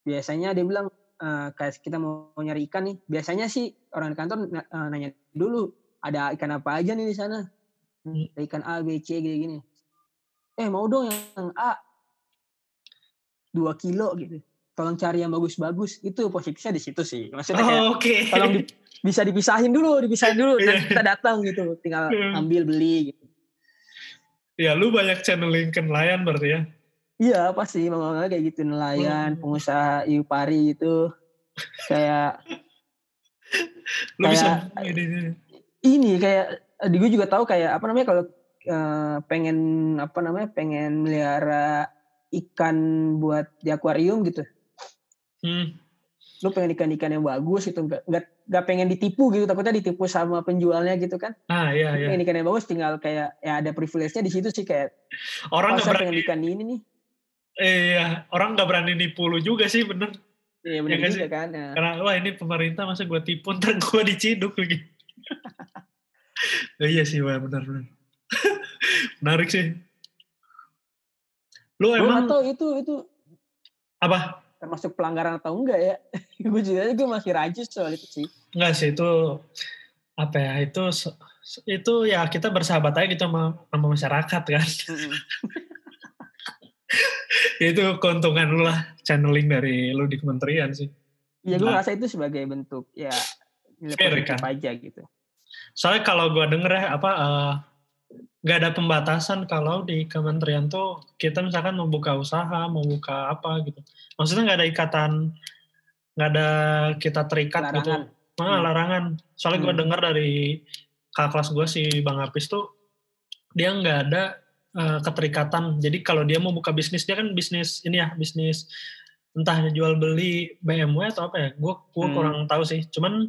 biasanya dia bilang eh, kayak kita mau nyari ikan nih. Biasanya sih orang di kantor eh, nanya dulu ada ikan apa aja nih di sana. Hmm. Ada ikan A, B, C gini-gini. Eh mau dong yang A 2 kilo gitu. Tolong cari yang bagus-bagus. Itu positifnya di situ sih. Maksudnya kayak Oh, Oke. tolong di- bisa dipisahin dulu, dipisahin dulu. Iya. Nanti kita datang gitu. Tinggal Iya. ambil beli gitu. Ya lu banyak channeling ke nelayan berarti ya. Iya pasti nggak kayak gitu nelayan, Hmm. pengusaha iu pari gitu. Kayak Lu bisa Kayak- ini, ini. ini kayak di gue juga tahu kayak apa namanya kalau eh, pengen apa namanya pengen melihara ikan buat di akuarium gitu. Hmm. Lu pengen ikan-ikan yang bagus gitu, nggak nggak nggak pengen ditipu gitu, takutnya ditipu sama penjualnya gitu kan. Ah iya iya. Pengen ikan yang bagus tinggal kayak ya ada privilege-nya di situ sih kayak Orang nggak berani. ikan ini nih. eh, Iya, orang nggak berani nipu lu juga sih bener. Iya benar nggak juga sih? kan. Nah, Karena wah ini pemerintah masa gue tipu ntar gue diciduk lagi. Ya, iya sih wah benar benar. Menarik sih. Lu emang tahu itu itu apa? Termasuk pelanggaran atau enggak ya. gue juga gue masih rajin soal itu sih. Enggak sih itu apa ya itu itu ya kita bersahabat aja gitu sama, sama masyarakat kan. itu keuntungan lu lah channeling dari lu di kementerian sih. Iya gue Nah. ngerasa itu sebagai bentuk ya nilai positif kan? aja gitu. Soalnya kalau gua denger ya apa eh, nggak ada pembatasan kalau di kementerian tuh kita misalkan mau buka usaha, mau buka apa gitu. Maksudnya nggak ada ikatan, nggak ada kita terikat gitu. Larangan. Ah, Hmm. larangan. Soalnya gue Hmm. dengar dari kakak kelas gue si Bang Apis tuh dia nggak ada eh, keterikatan. Jadi kalau dia mau buka bisnis dia kan bisnis ini ya bisnis entah jual beli BMW atau apa ya. Gue gue Hmm. kurang tahu sih. Cuman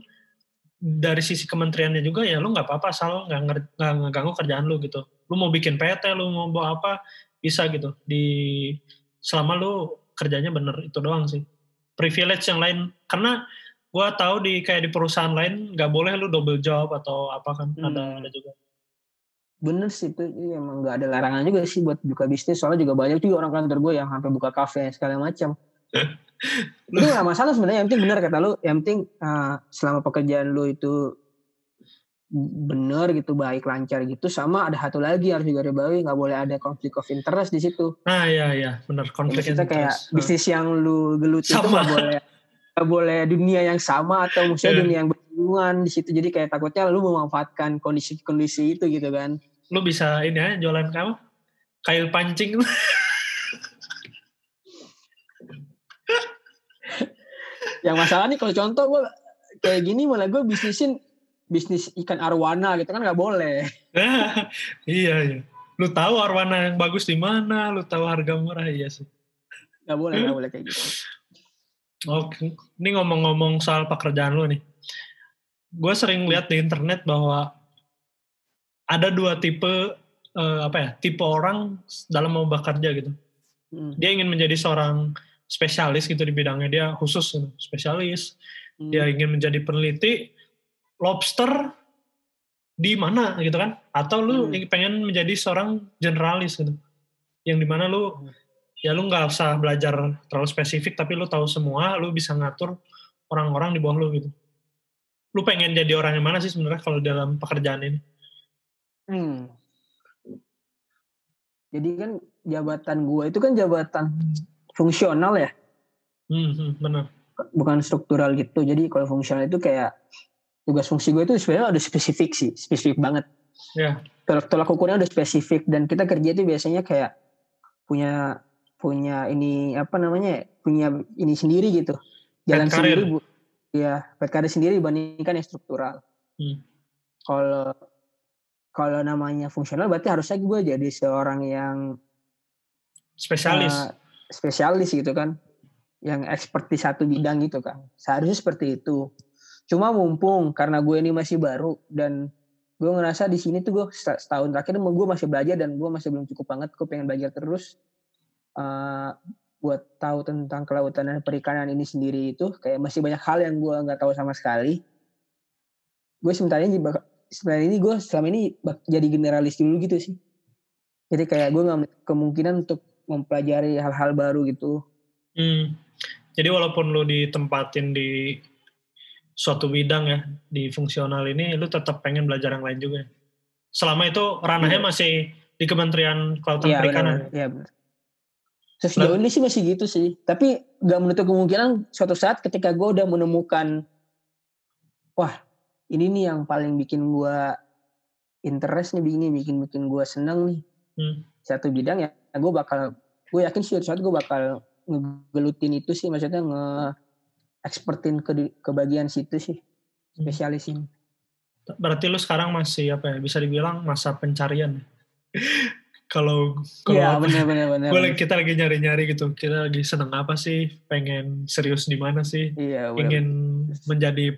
dari sisi kementeriannya juga ya lu nggak apa-apa asal nggak ngeganggu kerjaan lu gitu. Lu mau bikin PT, lu mau bawa apa bisa gitu. Di selama lu kerjanya bener itu doang sih. Privilege yang lain karena gua tahu di kayak di perusahaan lain nggak boleh lu double job atau apa kan Hmm. ada ada juga. Bener sih itu iya, emang nggak ada larangan juga sih buat buka bisnis. Soalnya juga banyak juga orang kantor gue yang sampai buka kafe segala macam. Itu nggak masalah sebenarnya. Yang penting bener kata lu. Yang penting uh, selama pekerjaan lu itu bener gitu baik lancar gitu sama ada satu lagi harus digarisbawahi nggak boleh ada konflik of interest di situ Nah iya iya benar konflik Maksudnya kayak interest. bisnis yang lu gelut itu Sama. nggak boleh nggak boleh dunia yang sama atau Iya. maksudnya dunia yang bersinggungan di situ jadi kayak takutnya lu memanfaatkan kondisi-kondisi itu gitu kan Lu bisa ini ya jualan kamu kail pancing yang masalah nih kalau contoh gue kayak gini malah gue bisnisin bisnis ikan arwana gitu kan nggak boleh iya iya. Lu tahu arwana yang bagus di mana, lu tahu harga murah iya sih. nggak boleh nggak boleh kayak gitu Oke, ini ngomong-ngomong soal pekerjaan lu nih. Gue sering lihat di internet bahwa ada dua tipe eh, apa ya, tipe orang dalam mau bekerja gitu. Hmm. Dia ingin menjadi seorang spesialis gitu di bidangnya dia khusus gitu, spesialis. Hmm. Dia ingin menjadi peneliti lobster di mana gitu kan? Atau lu Hmm. pengen menjadi seorang generalis gitu. Yang di mana lu Hmm. ya lu nggak usah belajar terlalu spesifik tapi lu tahu semua, lu bisa ngatur orang-orang di bawah lu gitu. Lu pengen jadi orang yang mana sih sebenarnya kalau dalam pekerjaan ini? Hmm. jadi kan jabatan gue itu kan jabatan fungsional ya Hmm, hmm, benar. bukan struktural gitu. Jadi kalau fungsional itu kayak tugas fungsi gue itu sebenarnya udah spesifik sih, spesifik banget. Ya. Tolak tolak ukurnya udah spesifik dan kita kerja itu biasanya kayak punya punya ini apa namanya punya ini sendiri gitu jalan career. sendiri bu ya PKD sendiri dibandingkan yang struktural. Hmm. Kalau kalau namanya fungsional berarti harusnya gue jadi seorang yang Spesialis. eh, spesialis gitu kan, yang expert di satu bidang gitu kan. Seharusnya seperti itu. Cuma mumpung karena gue ini masih baru dan gue ngerasa di sini tuh gue set- setahun terakhir gue masih belajar dan gue masih belum cukup banget. Gue pengen belajar terus eh, buat tahu tentang kelautan dan perikanan ini sendiri itu kayak masih banyak hal yang gue nggak tahu sama sekali. Gue sebenarnya sebenarnya ini gue selama ini jadi generalis dulu gitu sih. Jadi kayak gue nggak kemungkinan untuk mempelajari hal-hal baru gitu. Hmm. Jadi walaupun lu ditempatin di suatu bidang ya di fungsional ini, lu tetap pengen belajar yang lain juga. ya? Selama itu ranahnya Iya. masih di Kementerian Kelautan Iya Perikanan. benar. Iya benar. Sejauh ini sih masih gitu sih. Tapi gak menutup kemungkinan suatu saat ketika gue udah menemukan, wah ini nih yang paling bikin gue interest nih, ini bikin bikin gue seneng nih Hmm. satu bidang ya, gue bakal, gue yakin sih suatu saat gue bakal ngegelutin itu sih, maksudnya nge expertin ke di- ke bagian situ sih, Hmm. spesialisin. Berarti lu sekarang masih apa ya? Bisa dibilang masa pencarian. ya? Kalau kalau benar benar benar. gua lagi- kita lagi nyari-nyari gitu. Kita lagi seneng apa sih? Pengen serius di mana sih? Iya benar. Ingin menjadi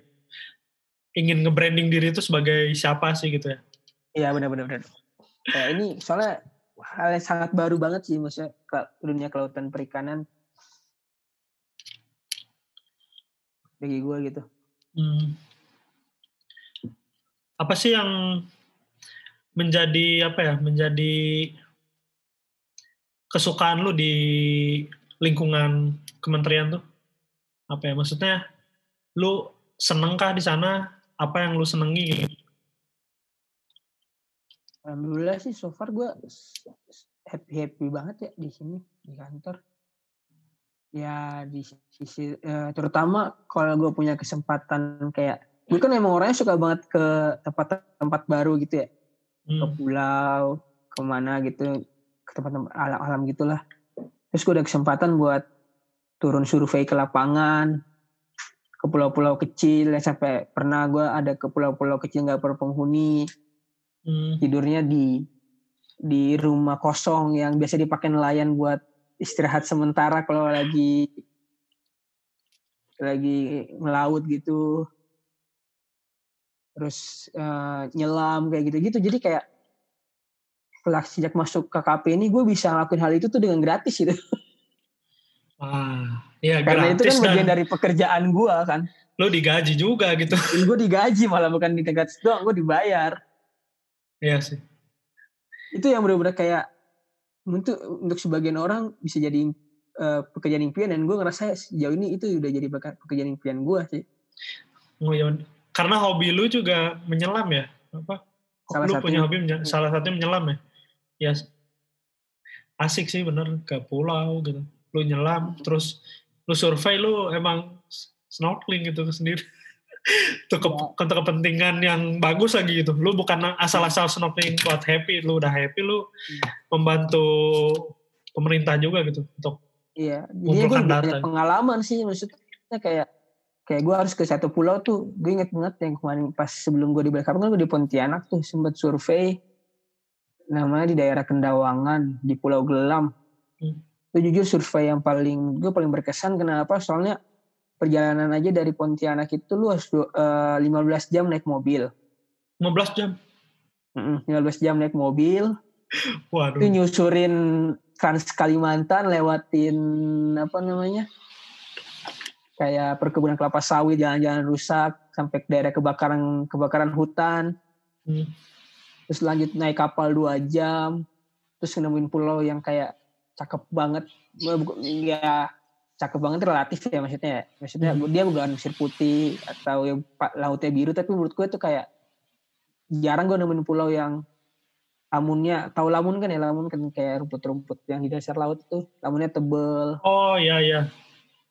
ingin nge-branding diri itu sebagai siapa sih gitu ya? Iya benar benar benar. Kayak ini soalnya hal yang sangat baru banget sih maksudnya ke dunia kelautan perikanan bagi gue gitu. Hmm. Apa sih yang menjadi apa ya? Menjadi kesukaan lu di lingkungan kementerian tuh? Apa ya? Maksudnya lu senengkah di sana? Apa yang lu senengi? Alhamdulillah sih so far gue happy happy banget ya di sini di kantor. Ya di sisi eh, terutama kalau gue punya kesempatan kayak gue kan emang orangnya suka banget ke tempat-tempat baru gitu ya. ke Hmm. pulau ke mana gitu ke tempat-tempat alam-alam gitulah terus gue ada kesempatan buat turun survei ke lapangan ke pulau-pulau kecil ya sampai pernah gue ada ke pulau-pulau kecil nggak berpenghuni Hmm. tidurnya di di rumah kosong yang biasa dipakai nelayan buat istirahat sementara kalau lagi lagi melaut gitu. Terus eh, nyelam kayak gitu-gitu. Jadi kayak setelah sejak masuk KKP ini gue bisa ngelakuin hal itu tuh dengan gratis gitu. Ah, ya karena itu kan bagian dari pekerjaan gue kan. lu digaji juga gitu. gue digaji malah bukan di gratis doang gue dibayar Iya sih. itu yang benar-benar kayak untuk untuk sebagian orang bisa jadi eh, pekerjaan impian dan gue ngerasa sejauh ini itu udah jadi pekerjaan impian gue sih Oh, iya. Karena hobi lu juga menyelam ya? Apa? Salah lu satunya. punya hobi menye- salah satunya menyelam ya? Ya asik sih bener ke pulau gitu. Lu nyelam terus lu survei lu emang snorkeling gitu sendiri. Itu ke, Ya. untuk kepentingan yang bagus lagi gitu. Lu bukan asal-asal snorkeling buat happy, lu udah happy lu Hmm. membantu pemerintah juga gitu untuk iya jadi gue banyak pengalaman sih maksudnya kayak kayak gue harus ke satu pulau tuh gue inget banget yang kemarin pas sebelum gue di Balikpapan kan gue di Pontianak tuh sempat survei namanya di daerah Kendawangan di Pulau Gelam Hmm. itu jujur survei yang paling gue paling berkesan kenapa soalnya perjalanan aja dari Pontianak itu lu harus eh, 15 jam naik mobil 15 jam. Mm-mm, 15 jam naik mobil Waduh. itu nyusurin Trans Kalimantan lewatin apa namanya kayak perkebunan kelapa sawit jalan-jalan rusak sampai ke daerah kebakaran kebakaran hutan Hmm. terus lanjut naik kapal dua jam terus nemuin pulau yang kayak cakep banget ya cakep banget relatif ya maksudnya ya. maksudnya Hmm. dia bukan pasir putih atau yang lautnya biru tapi menurut gue itu kayak jarang gue nemuin pulau yang lamunnya tahu lamun kan ya lamun kan kayak rumput-rumput yang di dasar laut itu lamunnya tebel Oh iya iya.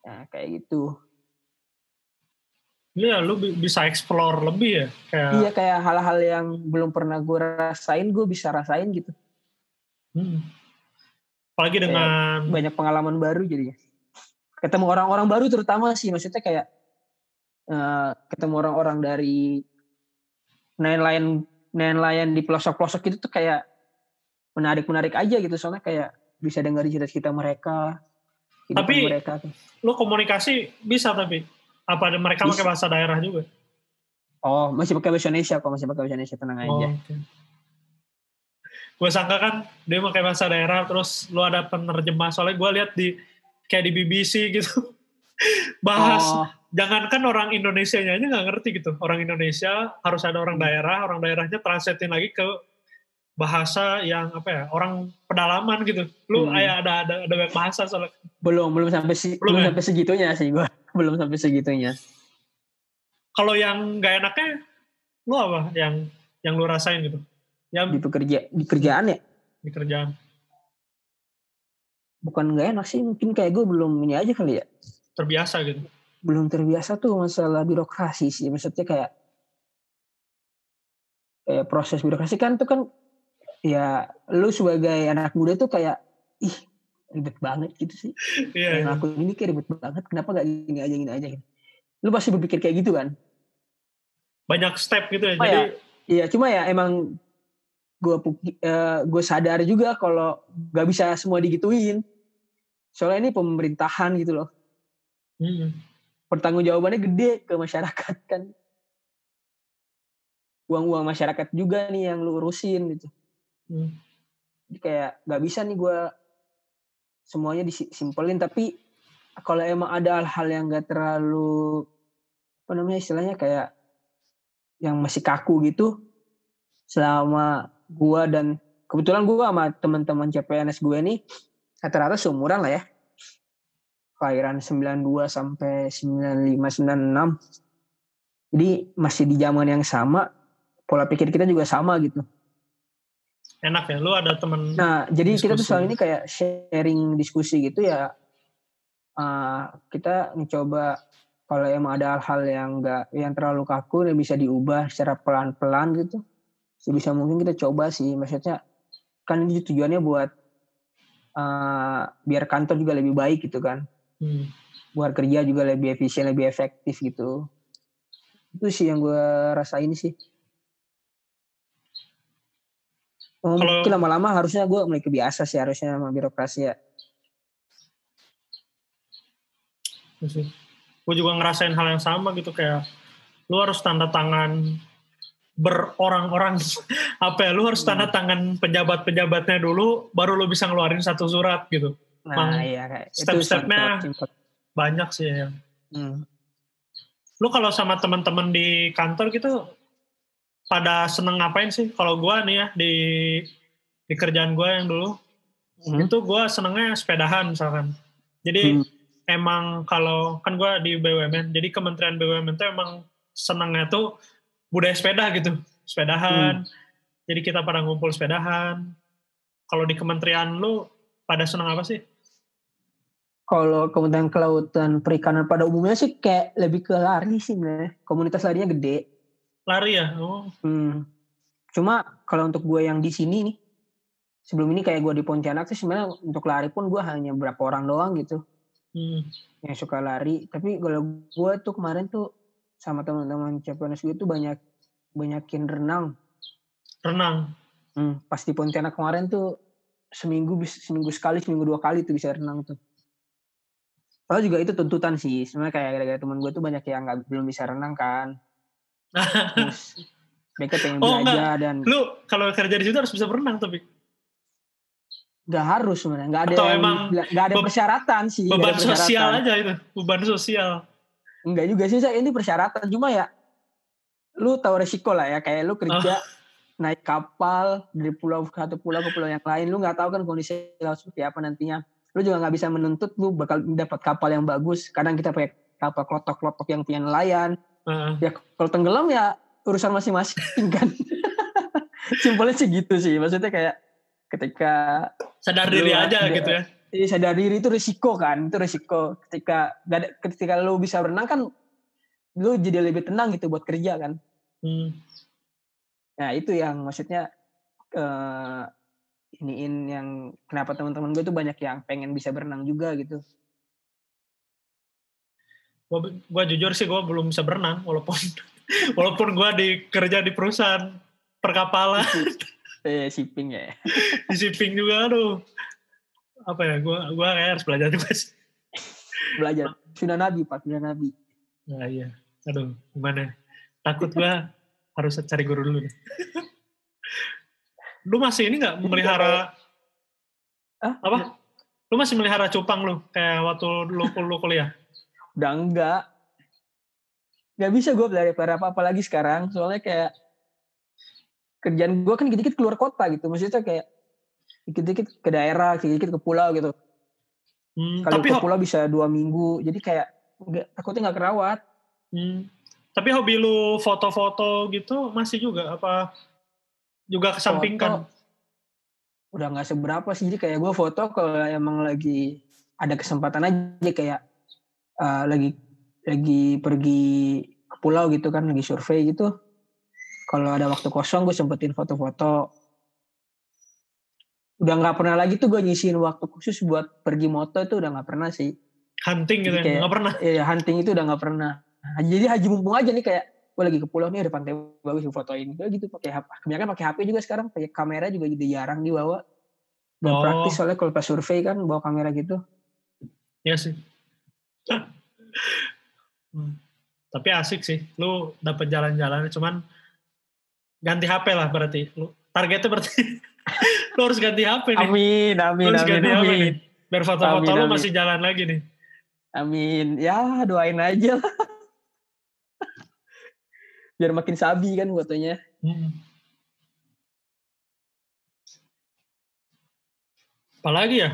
nah, kayak gitu Iya, lu bi- bisa explore lebih ya. Kayak iya kayak hal-hal yang belum pernah gue rasain gue bisa rasain gitu hmm. apalagi Kayak dengan banyak pengalaman baru jadinya ketemu orang-orang baru terutama sih. Maksudnya kayak uh, ketemu orang-orang dari nelayan nelayan di pelosok-pelosok itu tuh kayak menarik-menarik aja gitu. Soalnya kayak bisa dengar cerita-cerita mereka tapi mereka tuh. lo komunikasi bisa tapi apa mereka pakai bahasa daerah juga? Oh masih pakai bahasa Indonesia kok masih pakai bahasa Indonesia tenang oh, aja okay. gue sangka kan dia pakai bahasa daerah terus lo ada penerjemah. Soalnya gue lihat di kayak di BBC gitu. Bahas oh. jangankan orang Indonesia nya aja nggak ngerti gitu. Orang Indonesia harus ada orang daerah orang daerahnya translatein lagi ke bahasa yang apa ya orang pedalaman gitu. Lu hmm. ayah ada ada ada banyak bahasa soalnya. Belum belum sampai si, belum, belum ya? sampai segitunya sih gua. Belum sampai segitunya. Kalau yang nggak enaknya lu apa yang yang lu rasain gitu? Yang di pekerja di kerjaan ya? Di kerjaan bukan nggak enak sih mungkin kayak gue belum ini aja kali ya terbiasa gitu belum terbiasa tuh masalah birokrasi sih maksudnya kayak kayak proses birokrasi kan tuh kan ya lu sebagai anak muda tuh kayak ih ribet banget gitu sih. Iya. Yeah, aku ini kayak ribet banget. Kenapa gak gini aja gini aja? Lu pasti berpikir kayak gitu kan? Banyak step gitu ya. Oh, jadi ya, iya cuma ya emang gue uh, gue sadar juga kalau gak bisa semua digituin. Soalnya ini pemerintahan gitu loh. Hmm. Pertanggung jawabannya gede ke masyarakat kan. Uang-uang masyarakat juga nih yang lu urusin gitu. Hmm. Jadi kayak nggak bisa nih gue semuanya disimpelin tapi kalau emang ada hal-hal yang gak terlalu apa namanya istilahnya kayak yang masih kaku gitu selama gue dan kebetulan gue sama teman-teman CPNS gue nih rata-rata seumuran lah ya. Kelahiran 92 sampai 95 96 jadi masih di zaman yang sama pola pikir kita juga sama gitu. Enak ya lu ada temen nah jadi diskusi. kita tuh soal ini kayak sharing diskusi gitu ya. Uh, kita mencoba kalau emang ada hal-hal yang enggak yang terlalu kaku yang bisa diubah secara pelan-pelan gitu. Sebisa mungkin kita coba sih maksudnya kan ini tujuannya buat uh, biar kantor juga lebih baik gitu kan hmm. buat kerja juga lebih efisien lebih efektif gitu itu sih yang gue rasain sih Oh, Kalau, mungkin lama-lama harusnya gue mulai kebiasa sih harusnya sama birokrasi ya. Iya gue juga ngerasain hal yang sama gitu kayak lu harus tanda tangan berorang-orang apa ya lu harus hmm. tanda tangan pejabat-pejabatnya dulu baru lu bisa ngeluarin satu surat gitu. Nah, Mang, iya kayak step-stepnya banyak sih ya. Hmm. Lu kalau sama teman-teman di kantor gitu pada seneng ngapain sih? Kalau gue nih ya di di kerjaan gue yang dulu hmm. itu gue senengnya sepedahan misalkan. Jadi hmm. emang kalau kan gue di BUMN, jadi Kementerian BUMN itu emang senengnya tuh budaya sepeda gitu, sepedahan. Hmm. Jadi kita pada ngumpul sepedahan. Kalau di kementerian lu pada seneng apa sih? Kalau Kementerian Kelautan Perikanan pada umumnya sih kayak lebih ke lari sih sebenarnya. Komunitas larinya gede Lari ya? Oh. Hmm. Cuma kalau untuk gue yang di sini nih, sebelum ini kayak gue di Pontianak sih sebenarnya untuk lari pun gue hanya berapa orang doang gitu. Hmm. Yang suka lari. Tapi kalau gue tuh kemarin tuh sama teman-teman CPNS gue tuh banyak banyakin renang. Renang? Hmm, pas di Pontianak kemarin tuh seminggu seminggu sekali, seminggu dua kali tuh bisa renang tuh. Kalau juga itu tuntutan sih. Sebenarnya kayak gara-gara teman gue tuh banyak yang nggak belum bisa renang kan. Terus mereka pengen oh, belajar enggak. dan lu kalau kerja di situ harus bisa berenang tapi Gak harus sebenarnya, gak ada Atau emang gak ada persyaratan sih. Beban sosial aja itu, beban sosial. Enggak juga sih, saya ini persyaratan cuma ya, lu tahu resiko lah ya, kayak lu kerja oh. naik kapal dari pulau satu pulau ke pulau yang lain, lu nggak tahu kan kondisi laut seperti apa nantinya. Lu juga nggak bisa menuntut lu bakal dapat kapal yang bagus. Kadang kita pakai kapal klotok-klotok yang punya nelayan, Uh. Ya kalau tenggelam ya urusan masing-masing kan. Simpelnya sih gitu sih. Maksudnya kayak ketika sadar diri aja gitu ya. Iya sadar diri itu risiko kan, itu risiko. Ketika gak ada, ketika lu bisa berenang kan lu jadi lebih tenang gitu buat kerja kan. Hmm. Nah itu yang maksudnya uh, iniin yang kenapa teman-teman gue tuh banyak yang pengen bisa berenang juga gitu. Gua, gua jujur sih gua belum bisa berenang walaupun walaupun gua di kerja di perusahaan perkapalan Eh, shipping ya. di shipping juga aduh apa ya gua gua kayak harus belajar juga sih. Belajar. Sudah Nabi, Pak. Sudah Nabi. Nah, iya. Aduh, gimana? Takut gua harus cari guru dulu deh. lu masih ini nggak memelihara Ah, apa? Lu masih melihara cupang lu kayak waktu lu, lu kuliah? Udah enggak. Gak bisa gue pelihara apa-apa lagi sekarang. Soalnya kayak kerjaan gue kan dikit-dikit keluar kota gitu. Maksudnya kayak dikit-dikit ke daerah, dikit-dikit ke pulau gitu. Hmm, Kalau ke pulau bisa dua minggu. Jadi kayak nggak takutnya nggak kerawat. hmm, tapi hobi lu foto-foto gitu masih juga apa juga kesampingkan? Foto udah nggak seberapa sih. Jadi kayak gue foto kalau emang lagi ada kesempatan aja kayak eh, lagi lagi pergi ke pulau gitu kan, lagi survei gitu. Kalau ada waktu kosong gue sempetin foto-foto. Udah nggak pernah lagi tuh gue nyisihin waktu khusus buat pergi moto itu udah nggak pernah sih. Hunting gitu ya? Nggak pernah? Eh, hunting itu udah nggak pernah. Jadi haji mumpung aja nih kayak gue lagi ke pulau nih ada pantai bagus fotoin. Gue gitu pakai HP. Kebanyakan pakai HP juga sekarang, pakai kamera juga jadi jarang dibawa. Gak Oh. praktis soalnya kalau pas survei kan bawa kamera gitu. Iya sih. Hmm. Tapi asik sih. Lu dapat jalan-jalan cuman ganti HP lah berarti. Lu targetnya berarti lu harus ganti HP nih. Amin, amin, harus amin, ganti HP nih. amin. Biar foto-foto Amin, amin. masih jalan lagi nih. Amin. Ya doain aja lah. Biar makin sabi kan fotonya. Hmm. Apalagi ya?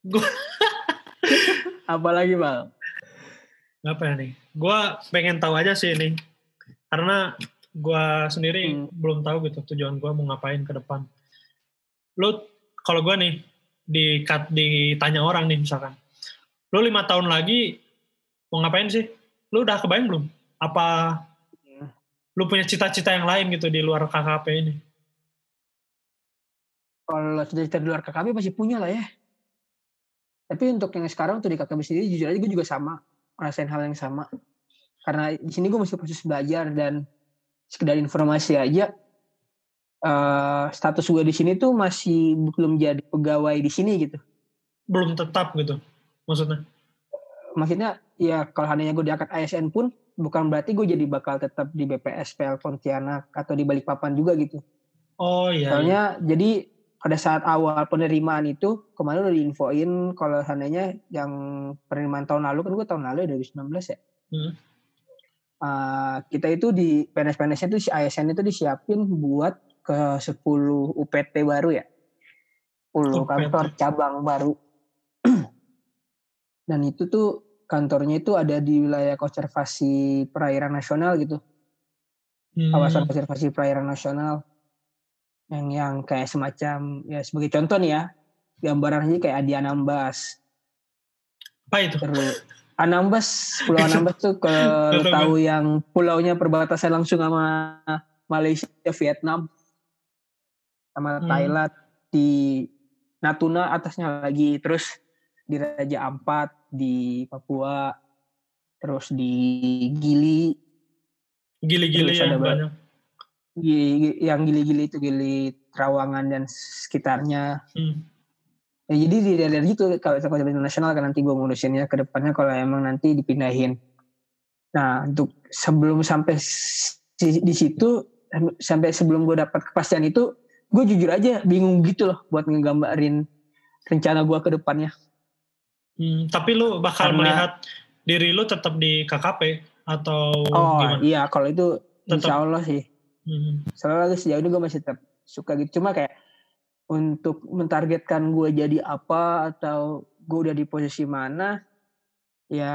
Gue Apalagi bang? apa ya nih? Gua pengen tahu aja sih ini. Karena gua sendiri Hmm. belum tahu gitu tujuan gua mau ngapain ke depan. Lu kalau gua nih di ditanya orang nih misalkan. Lu lima tahun lagi mau ngapain sih? Lu udah kebayang belum? Apa Hmm. lu punya cita-cita yang lain gitu di luar KKP ini? Kalau cita-cita di luar KKB masih punya lah ya. Tapi untuk yang sekarang tuh di KKB sendiri jujur aja gue juga sama. Ngerasain hal yang sama. Karena di sini gue masih proses belajar dan sekedar informasi aja. Eh status gue di sini tuh masih belum jadi pegawai di sini gitu. Belum tetap gitu maksudnya. Maksudnya ya kalau hanya gue diangkat ASN pun bukan berarti gue jadi bakal tetap di BPS PL Pontianak atau di Balikpapan juga gitu. Oh iya. iya. Soalnya jadi pada saat awal penerimaan itu kemarin udah diinfoin kalau seandainya yang penerimaan tahun lalu kan gue tahun lalu ya 2019 ya. Hmm. Uh, kita itu di PNS-PNS itu si ASN itu disiapin buat ke 10 UPT baru ya. 10 UPT. kantor cabang baru. Dan itu tuh kantornya itu ada di wilayah konservasi perairan nasional gitu Hmm. kawasan konservasi perairan nasional yang yang kayak semacam ya sebagai contoh nih ya gambaran aja kayak Adi Anambas Apa itu? terus Anambas Pulau Anambas tuh kalau tahu yang pulaunya perbatasan langsung sama Malaysia Vietnam sama Hmm. Thailand di Natuna atasnya lagi terus di Raja Ampat di Papua terus di Gili Gili-gili Terus yang ba- banyak. Yang gili-gili itu gili Trawangan dan sekitarnya. Hmm. Ya, jadi di daerah itu kalau kalau internasional kan nanti gue ngurusinnya ke depannya kalau emang nanti dipindahin. Nah untuk sebelum sampai di situ sampai sebelum gue dapat kepastian itu gue jujur aja bingung gitu loh buat ngegambarin rencana gue ke depannya. Hmm, tapi lu bakal Karena- melihat diri lu tetap di KKP atau Oh gimana? iya kalau itu Tetap. insya Allah sih. Hmm. Soalnya sejauh ini gue masih tetap suka gitu. Cuma kayak untuk mentargetkan gue jadi apa atau gue udah di posisi mana, ya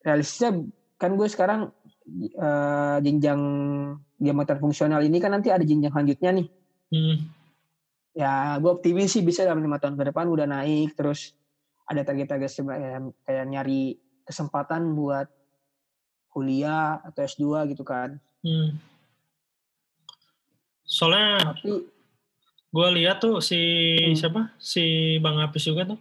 realistisnya kan gue sekarang eh, jenjang jabatan fungsional ini kan nanti ada jenjang selanjutnya nih. Hmm. Ya gue optimis sih bisa dalam lima tahun ke depan udah naik terus ada target-target ya, kayak nyari kesempatan buat kuliah atau S2 gitu kan. Hmm. Soalnya Tapi gue lihat tuh si Hmm. siapa si Bang Apis juga tuh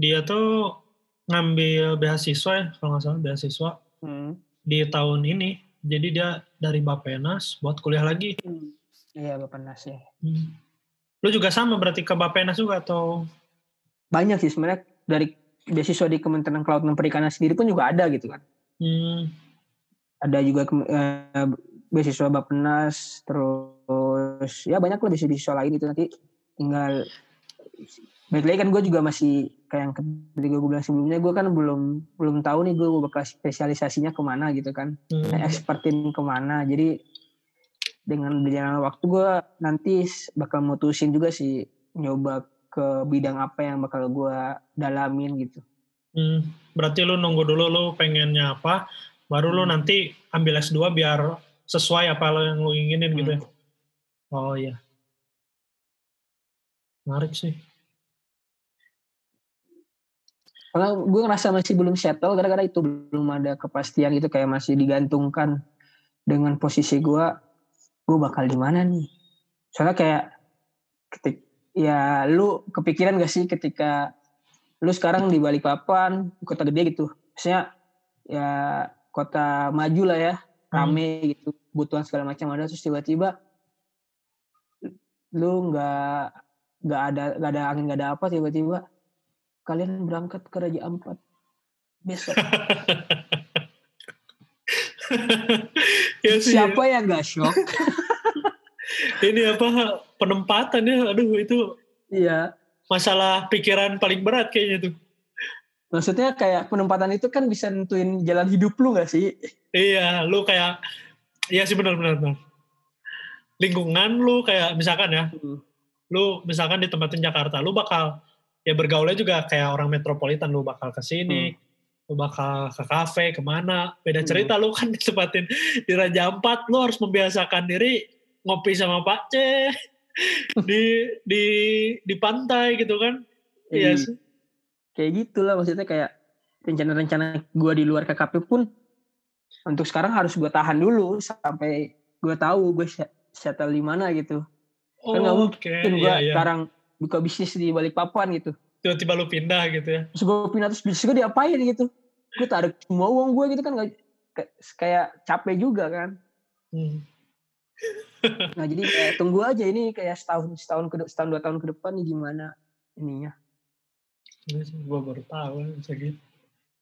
dia tuh ngambil beasiswa ya, kalau nggak salah beasiswa Hmm. Di tahun ini. Jadi dia dari Bapenas buat kuliah lagi. Iya Bapak Nas ya. Hmm. Lu juga sama berarti ke Bapenas juga atau? Banyak sih sebenarnya dari beasiswa di Kementerian Kelautan dan Perikanan sendiri pun juga ada gitu kan. Hmm. Ada juga eh, beasiswa Bappenas terus ya banyak lah beasiswa lain itu nanti tinggal baik lagi kan gue juga masih kayak yang tadi gue bilang sebelumnya gue kan belum belum tahu nih gue bakal spesialisasinya ke mana gitu kan Hmm. expertin ke mana jadi dengan berjalan waktu gue nanti bakal mutusin juga sih nyoba ke bidang apa yang bakal gue dalamin gitu Hmm. Berarti lu nunggu dulu lu pengennya apa, baru lu Hmm. nanti ambil S2 biar sesuai apa lo yang lu inginin gitu ya. Oh iya. Menarik sih. Karena gue ngerasa masih belum settle gara-gara itu belum ada kepastian gitu kayak masih digantungkan dengan posisi gue gue bakal di mana nih? Soalnya kayak ketik ya lu kepikiran gak sih ketika lu sekarang di Balikpapan kota gede gitu? Maksudnya ya kota maju lah ya rame gitu kebutuhan segala macam ada terus tiba-tiba lu nggak nggak ada nggak ada angin nggak ada apa tiba-tiba kalian berangkat ke Raja Ampat besok ya sih. siapa yang nggak shock Ini apa penempatan ya, aduh itu iya masalah pikiran paling berat kayaknya tuh. maksudnya kayak penempatan itu kan bisa nentuin jalan hidup lu gak sih Iya, lu kayak, iya sih benar-benar. benar. Lingkungan lu kayak misalkan ya, lu misalkan ditempatin Jakarta, lu bakal ya bergaulnya juga kayak orang metropolitan, lu bakal ke sini, lu bakal ke kafe, ke mana, beda Hmm. cerita lu kan ditempatin di Raja Ampat, lu harus membiasakan diri ngopi sama Pak C di di di pantai gitu kan. Iya Jadi, sih. kayak gitulah maksudnya kayak rencana-rencana gue di luar KKP pun untuk sekarang harus gue tahan dulu sampai gue tahu gue settle di mana gitu Oh, kan nggak oke, mungkin gue iya, iya. sekarang buka bisnis di Balikpapan gitu Tiba-tiba lu pindah gitu ya. terus gue pindah terus bisnis gue diapain gitu gue tarik semua uang gue gitu kan nggak kayak- kayak capek juga kan Hmm. nah jadi kayak tunggu aja ini kayak setahun setahun ke setahun dua tahun ke depan nih gimana ininya Iya gue baru tahu bisa gitu.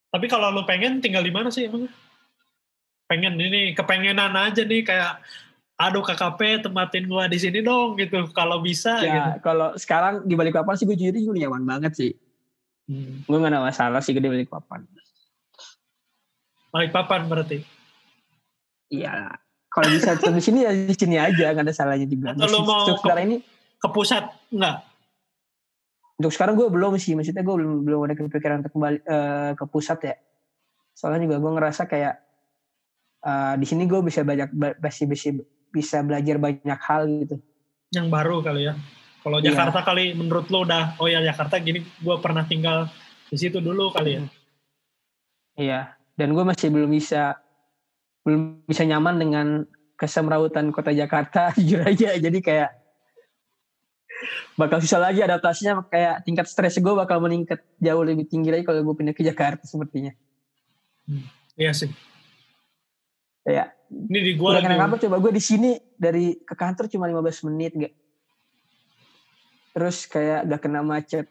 Tapi kalau lu pengen tinggal di mana sih emang? Pengen ini kepengenan aja nih kayak aduh KKP tempatin gua di sini dong gitu. Kalau bisa gitu. ya kalau sekarang di Balikpapan sih gue jujur gue nyaman banget sih Hmm. gue gak ada masalah sih gede Balikpapan Balik papan berarti. iya kalau bisa di sini ya di sini aja gak ada salahnya juga Atau lu mau ke- sekarang ini Ke pusat enggak? untuk sekarang gue belum sih maksudnya gue belum belum ada kepikiran untuk kembali eh, ke pusat ya soalnya juga gue ngerasa kayak eh, di sini gue bisa banyak ba- masih bisa bisa belajar banyak hal gitu Yang baru kali ya. Kalau Iya. Jakarta kali menurut lu udah oh ya Jakarta gini gua pernah tinggal di situ dulu kali ya. iya dan gue masih belum bisa belum bisa nyaman dengan kesemrawutan kota Jakarta jujur aja jadi kayak bakal susah lagi adaptasinya kayak tingkat stres gue bakal meningkat jauh lebih tinggi lagi kalau gue pindah ke Jakarta sepertinya Iya sih. Kayak Ini di gua lagi. kena apa coba gue di sini dari ke kantor cuma 15 menit gak. Terus kayak gak kena macet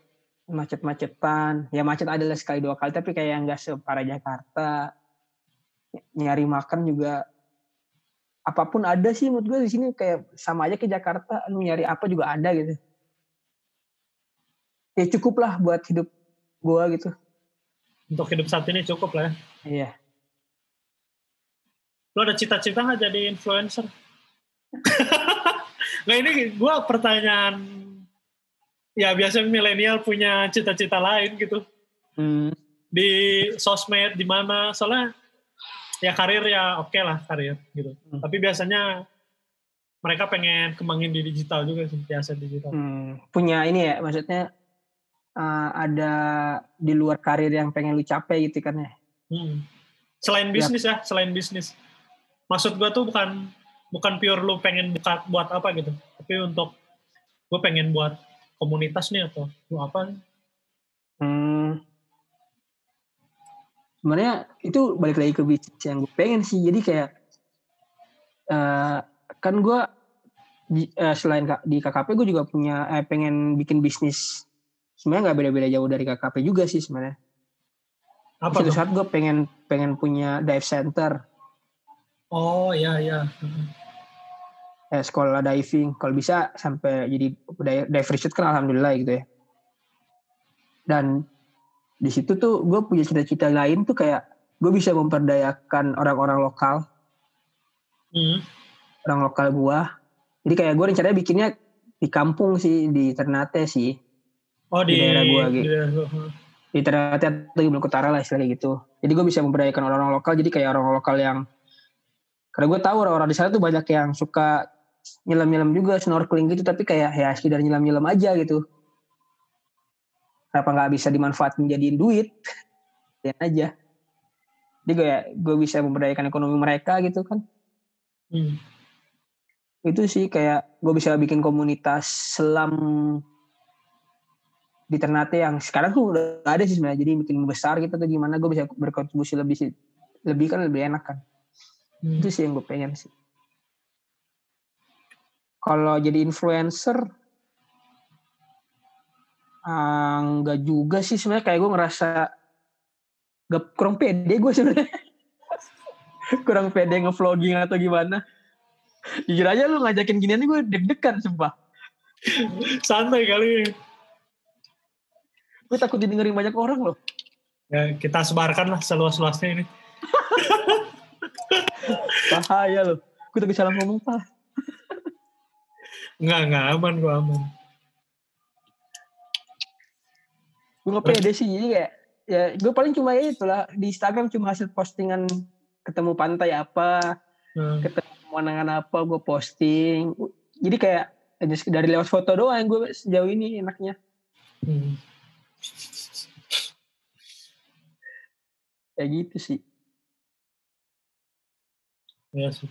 macet-macetan. Ya macet adalah sekali dua kali tapi kayak nggak separah Jakarta. Nyari makan juga apa pun ada sih menurut gue di sini kayak sama aja ke Jakarta lu nyari apa juga ada gitu. Ya cukup lah buat hidup gue gitu. Untuk hidup saat ini cukup lah ya. Iya. Lo ada cita-cita nggak jadi influencer? Nggak ini gue pertanyaan ya biasanya milenial punya cita-cita lain gitu Hmm. di sosmed di mana soalnya ya karir ya oke lah karir gitu Hmm. tapi biasanya mereka pengen kembangin di digital juga sih biasa digital Hmm, punya ini ya maksudnya uh, ada di luar karir yang pengen lu capai gitu kan ya Hmm. selain bisnis ya selain bisnis maksud gue tuh bukan bukan pure lu pengen buka buat apa gitu. Tapi untuk gue pengen buat komunitas nih atau lu apa hmm. sebenarnya itu balik lagi ke bisnis yang gue pengen sih. Jadi kayak uh, kan gue uh, selain di KKP gue juga punya eh, pengen bikin bisnis. Sebenarnya nggak beda-beda jauh dari KKP juga sih sebenarnya. Apa Suatu saat gue pengen pengen punya dive center oh ya ya eh, sekolah diving kalau bisa sampai jadi dive resort kan alhamdulillah gitu ya. Dan di situ tuh gue punya cita-cita lain tuh kayak gue bisa memperdayakan orang-orang lokal. Hmm. orang lokal gue jadi kayak gue rencananya bikinnya di kampung sih di Ternate sih. Oh di, di daerah gue gitu di, Ternate atau di Maluku Utara lah istilahnya gitu. Jadi gue bisa memperdayakan orang-orang lokal. Jadi kayak orang lokal yang karena gue tahu orang-orang di sana tuh banyak yang suka nyelam-nyelam juga snorkeling gitu. Tapi kayak ya sekedar nyelam-nyelam aja gitu. Kenapa nggak bisa dimanfaatkan jadiin duit? Ya aja. Jadi gue gue bisa memberdayakan ekonomi mereka gitu kan. Hmm. itu sih kayak gue bisa bikin komunitas selam di Ternate yang sekarang tuh udah ada sih sebenarnya. Jadi bikin besar gitu tuh gimana gue bisa berkontribusi lebih sih lebih kan lebih enak kan hmm. itu sih yang gue pengen sih. Kalau jadi influencer Uh, enggak juga sih sebenarnya. Kayak gue ngerasa gak kurang pede gue sebenarnya. Kurang pede ngevlogging atau gimana. Jujur aja lu ngajakin ginian gue deg-degan sumpah. Santai kali. Gue takut didengerin banyak orang loh. Ya kita sebarkan lah seluas-luasnya ini bahaya loh. Gue tak salah ngomong pak. Enggak, enggak aman gue aman. Gue gak pede sih jadi kayak ya gue paling cuma ya itulah di Instagram cuma hasil postingan ketemu pantai apa hmm. ketemu pemandangan apa gue posting. Jadi kayak dari lewat foto doang gue sejauh ini enaknya. Hmm. kayak gitu sih ya sih.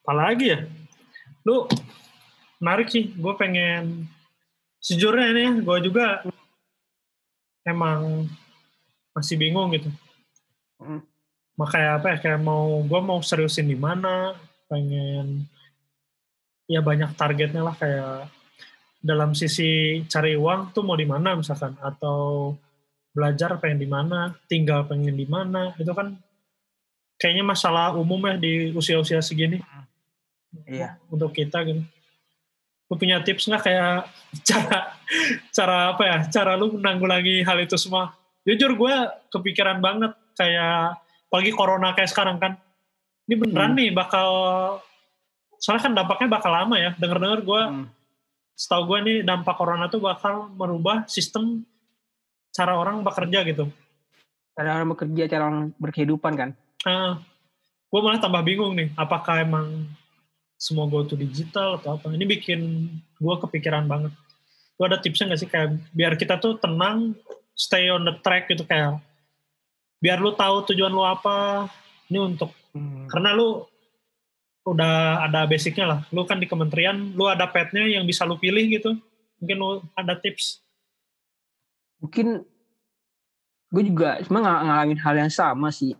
Apalagi ya? Lu menarik sih. Gue pengen sejujurnya ini ya, gue juga emang masih bingung gitu. Hmm. Makanya apa ya, kayak mau gue mau seriusin di mana, pengen ya banyak targetnya lah. Kayak dalam sisi cari uang tuh mau di mana misalkan? Atau belajar pengen di mana, tinggal pengen di mana, itu kan kayaknya masalah umum ya di usia-usia segini. Iya. Untuk kita gitu lu punya tips nggak kayak cara cara apa ya cara lu menanggulangi hal itu semua jujur gue kepikiran banget kayak pagi corona kayak sekarang kan ini beneran hmm. nih bakal soalnya kan dampaknya bakal lama ya denger dengar gue hmm. setahu gue nih dampak corona tuh bakal merubah sistem cara orang bekerja gitu cara orang bekerja cara orang berkehidupan kan uh, gue malah tambah bingung nih apakah emang semua go to digital atau apa. Ini bikin gue kepikiran banget. Gue ada tipsnya gak sih kayak biar kita tuh tenang, stay on the track gitu kayak biar lu tahu tujuan lu apa. Ini untuk hmm. karena lu udah ada basicnya lah. Lu kan di kementerian, lu ada petnya yang bisa lu pilih gitu. Mungkin lu ada tips. Mungkin gue juga cuma ngalamin hal yang sama sih.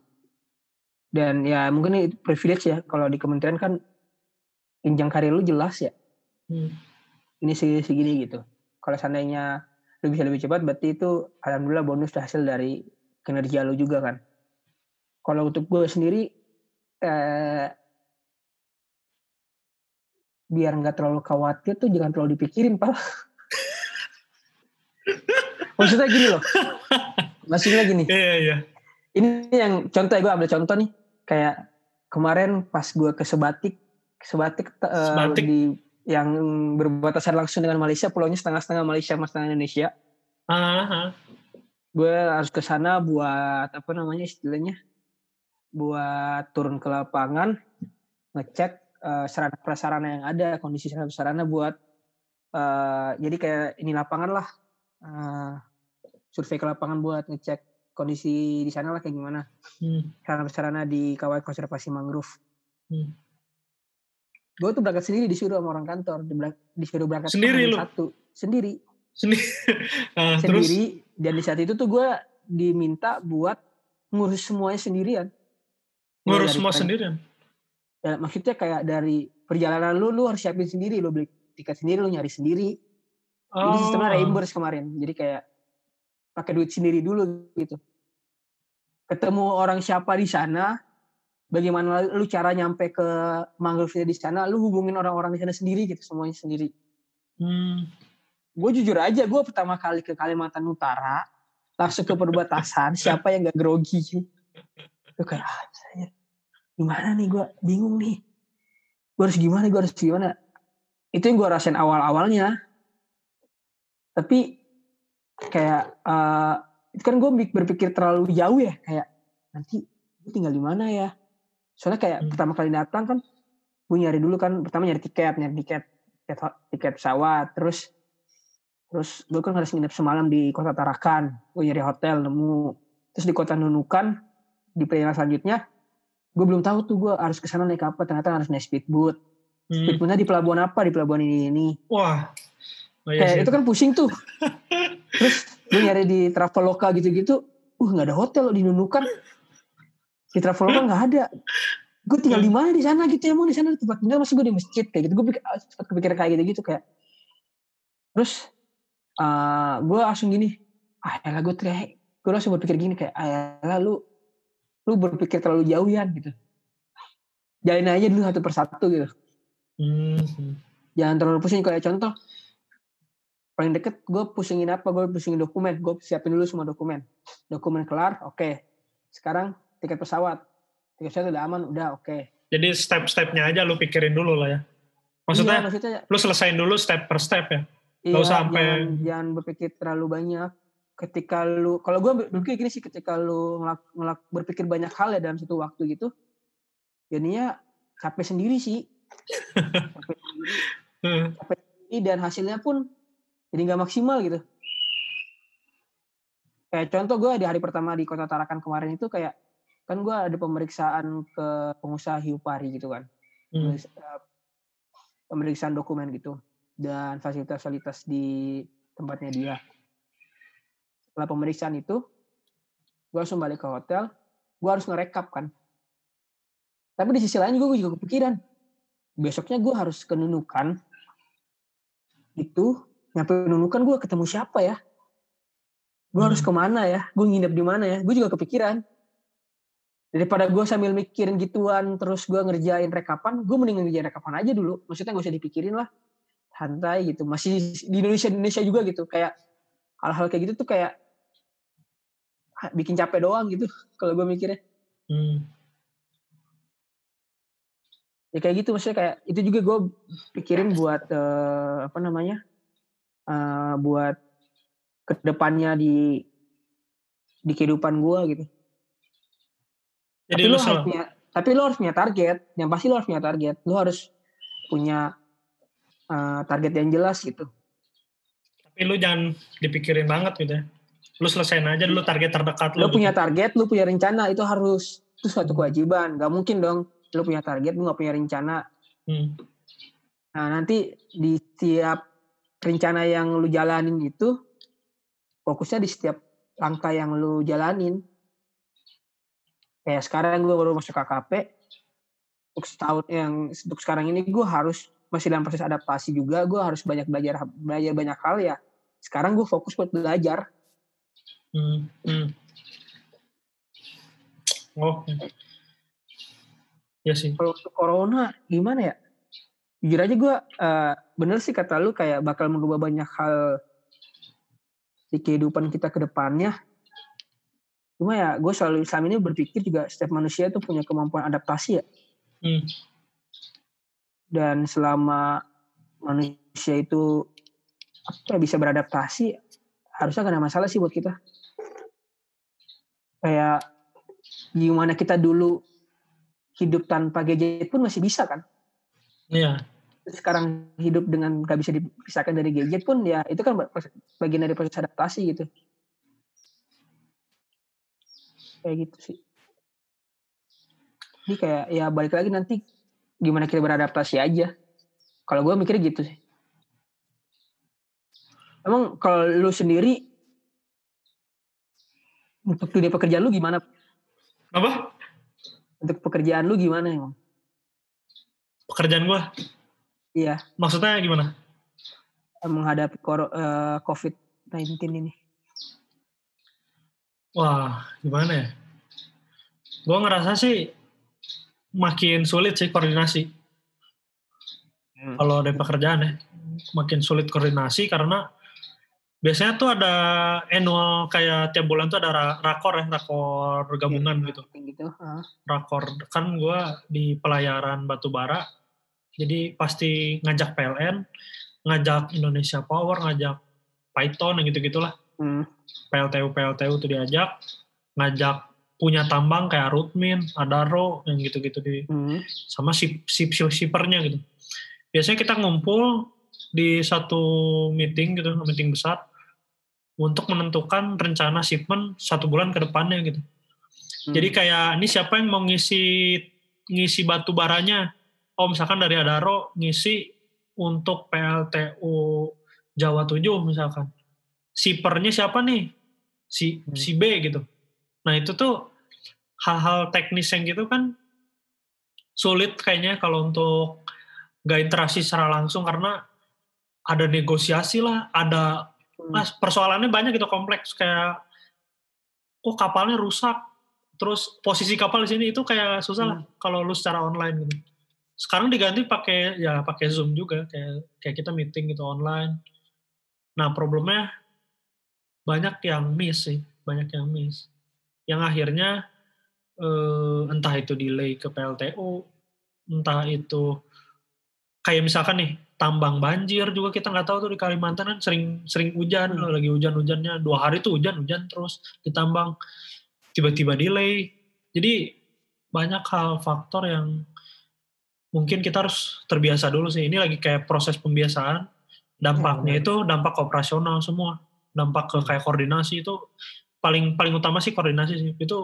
Dan ya mungkin itu privilege ya kalau di kementerian kan jenjang karir lu jelas ya. Hmm. ini sih segini gitu. Kalau seandainya lu bisa lebih cepat berarti itu alhamdulillah bonus hasil dari kinerja lu juga kan. Kalau untuk gue sendiri eh, biar nggak terlalu khawatir tuh jangan terlalu dipikirin pak. Maksudnya gini loh. Maksudnya gini. Iya iya. Ini yang contoh ya gue ambil contoh nih kayak kemarin pas gue ke Sebatik Sebatik, uh, Sebatik. di yang berbatasan langsung dengan Malaysia, pulaunya setengah-setengah Malaysia, setengah Indonesia. Uh-huh. Gue harus ke sana buat apa namanya istilahnya, buat turun ke lapangan, ngecek uh, sarana prasarana yang ada, kondisi sarana prasarana buat uh, jadi kayak ini lapangan lah, uh, survei ke lapangan buat ngecek kondisi di sana lah kayak gimana, hmm. sarana prasarana di kawasan konservasi mangrove. Hmm gue tuh berangkat sendiri disuruh sama orang kantor disuruh berangkat sendiri lu satu sendiri sendiri uh, sendiri terus? dan di saat itu tuh gue diminta buat ngurus semuanya sendirian. Ngurus dari semua pen- sendirian. Ya, maksudnya kayak dari perjalanan lu, lu harus siapin sendiri, lu beli tiket sendiri, lu nyari sendiri. Jadi sistemnya Oh. reimburse kemarin. Jadi kayak pakai duit sendiri dulu gitu. Ketemu orang siapa di sana, bagaimana lu cara nyampe ke mangrove di sana, lu hubungin orang-orang di sana sendiri gitu, semuanya sendiri. Hmm. Gue jujur aja, gue pertama kali ke Kalimantan Utara, langsung ke perbatasan, siapa yang gak grogi? Gue kayak, ah, gimana nih gue, bingung nih. Gue harus gimana, gue harus gimana. Itu yang gue rasain awal-awalnya. Tapi kayak, eh, itu kan gue berpikir terlalu jauh ya, kayak nanti gue tinggal di mana ya. Soalnya kayak Hmm. pertama kali datang kan, gue nyari dulu kan, pertama nyari tiket, nyari tiket, tiket, tiket pesawat, terus Terus gue kan harus nginep semalam di kota Tarakan. Gue nyari hotel nemu. Terus di kota Nunukan di perjalanan selanjutnya gue belum tahu tuh gue harus ke sana naik apa. Ternyata harus naik speedboat. Hmm. Speedboatnya di pelabuhan apa? Di pelabuhan ini ini. Wah. Oh, iya Kayak itu kan pusing tuh. Terus gue nyari di Traveloka gitu-gitu. Uh nggak ada hotel loh di Nunukan. Di Traveloka nggak ada. Gue tinggal di mana di sana gitu emang di sana tempat tinggal masih gue di masjid kayak gitu. Gue pikir, sempat kepikiran kayak gitu-gitu kayak. Terus eh gue langsung gini, ah elah gue teriak, gue langsung berpikir gini kayak, ah elah lu, lu berpikir terlalu jauh ya gitu. Jalin aja dulu satu persatu gitu. Hmm. Jangan terlalu pusing kayak contoh. Paling deket gue pusingin apa? Gue pusingin dokumen. Gue siapin dulu semua dokumen. Dokumen kelar, oke. Sekarang tiket pesawat. Tiket pesawat udah aman, udah oke. Jadi step-stepnya aja lu pikirin dulu lah ya. Iya, Maksudnya maksudnya lu selesain dulu step per step ya. Iya, Nggak usah sampai- jangan, jangan berpikir terlalu banyak. Ketika lu, kalau gue berpikir gini sih, ketika lu ngelak, ngelak- berpikir banyak hal ya dalam satu waktu gitu, jadinya capek sendiri sih. capek sendiri, capek sendiri dan hasilnya pun jadi nggak maksimal gitu. Kayak contoh gue di hari pertama di kota Tarakan kemarin itu kayak kan gue ada pemeriksaan ke pengusaha hiu pari gitu kan Hmm. Pemeriksaan dokumen gitu dan fasilitas-fasilitas di tempatnya dia. Setelah pemeriksaan itu, gue langsung balik ke hotel, gue harus ngerekap kan. Tapi di sisi lain gue juga kepikiran, besoknya gue harus ke Nunukan, itu nyampe Nunukan gue ketemu siapa ya? Gue harus Hmm. ke mana ya? Gue nginep di mana ya? Gue juga kepikiran daripada gue sambil mikirin gituan terus gue ngerjain rekapan gue mending ngerjain rekapan aja dulu maksudnya gak usah dipikirin lah santai gitu masih di Indonesia Indonesia juga gitu kayak hal-hal kayak gitu tuh kayak bikin capek doang gitu kalau gue mikirnya Hmm. ya kayak gitu maksudnya kayak itu juga gue pikirin buat eh, apa namanya eh, buat ke depannya di di kehidupan gue gitu. Jadi tapi lu lo harus punya tapi lo harus punya target. Yang pasti lo harus punya target. Lo harus punya eh, target yang jelas gitu. Tapi lu jangan dipikirin banget gitu ya. Lu selesain aja dulu target terdekat lu. lo punya target lo punya rencana itu harus itu suatu kewajiban. Gak mungkin dong. Lo punya target lo gak punya rencana. Hmm. nah nanti di setiap rencana yang lu jalanin itu fokusnya di setiap langkah yang lu jalanin kayak sekarang gue baru masuk KKP untuk setahun yang untuk sekarang ini gue harus masih dalam proses adaptasi juga gue harus banyak belajar belajar banyak hal ya sekarang gue fokus buat belajar Hmm. Hmm. Oh. Ya sih. kalau untuk corona gimana ya jujur aja gue eh, bener sih kata lu kayak bakal merubah banyak hal di kehidupan kita ke depannya cuma ya gue selalu selama ini berpikir juga setiap manusia itu punya kemampuan adaptasi ya Hmm. dan selama manusia itu apa bisa beradaptasi harusnya gak ada masalah sih buat kita kayak gimana kita dulu hidup tanpa gadget pun masih bisa kan Iya. Sekarang hidup dengan gak bisa dipisahkan dari gadget pun ya itu kan bagian dari proses adaptasi gitu kayak gitu sih ini kayak ya balik lagi nanti gimana kita beradaptasi aja kalau gue mikirnya gitu sih emang kalau lu sendiri Untuk dunia pekerjaan lu gimana? Apa? Untuk pekerjaan lu gimana emang? Pekerjaan gue? Iya. Maksudnya gimana? Menghadapi uh, COVID-19 ini. Wah, gimana ya? Gue ngerasa sih makin sulit sih koordinasi. Hmm. Kalau ada pekerjaan ya, makin sulit koordinasi karena biasanya tuh ada annual kayak tiap bulan tuh ada rakor ya rakor gabungan ya, gitu. gitu. Rakor kan gue di pelayaran batubara, jadi pasti ngajak PLN, ngajak Indonesia Power, ngajak Python yang gitu gitulah. Hmm. PLTU PLTU tuh diajak, ngajak punya tambang kayak Rutmin, Adaro yang gitu-gitu di hmm. sama sip sip shippernya gitu. Biasanya kita ngumpul di satu meeting gitu, meeting besar untuk menentukan rencana shipment satu bulan ke depannya gitu. Hmm. Jadi kayak ini siapa yang mau ngisi ngisi batu baranya? Oh misalkan dari Adaro ngisi untuk PLTU Jawa 7 misalkan. Sipernya siapa nih? Si hmm. si B gitu. Nah itu tuh hal-hal teknis yang gitu kan sulit kayaknya kalau untuk gak interaksi secara langsung karena ada negosiasi lah, ada Nah, persoalannya banyak gitu kompleks kayak kok kapalnya rusak, terus posisi kapal di sini itu kayak susah lah hmm. kalau lu secara online gitu. Sekarang diganti pakai ya pakai Zoom juga kayak kayak kita meeting gitu online. Nah, problemnya banyak yang miss sih, banyak yang miss. Yang akhirnya eh, entah itu delay ke PLTU, entah itu kayak misalkan nih tambang banjir juga kita nggak tahu tuh di Kalimantan kan sering sering hujan hmm. lagi hujan-hujannya dua hari tuh hujan-hujan terus ditambang tiba-tiba delay jadi banyak hal faktor yang mungkin kita harus terbiasa dulu sih ini lagi kayak proses pembiasaan dampaknya hmm. itu dampak operasional semua dampak ke kayak koordinasi itu paling paling utama sih koordinasi sih itu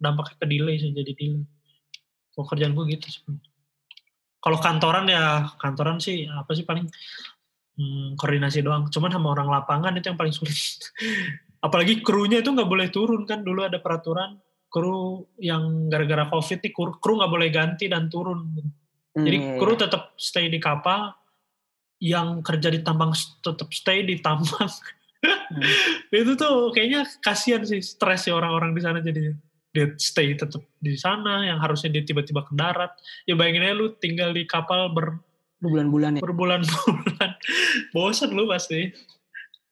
dampaknya ke delay sih jadi delay pekerjaan gue gitu sebenarnya kalau kantoran ya kantoran sih apa sih paling hmm, koordinasi doang. Cuman sama orang lapangan itu yang paling sulit. Apalagi krunya itu nggak boleh turun kan dulu ada peraturan kru yang gara-gara covid nih kru, kru nggak boleh ganti dan turun. Jadi hmm, kru iya. tetap stay di kapal, yang kerja di tambang tetap stay di tambang. hmm. itu tuh kayaknya kasihan sih stres sih orang-orang di sana jadinya dia stay tetap di sana yang harusnya dia tiba-tiba ke darat ya bayangin aja lu tinggal di kapal ber berbulan-bulan ya berbulan-bulan bosan lu pasti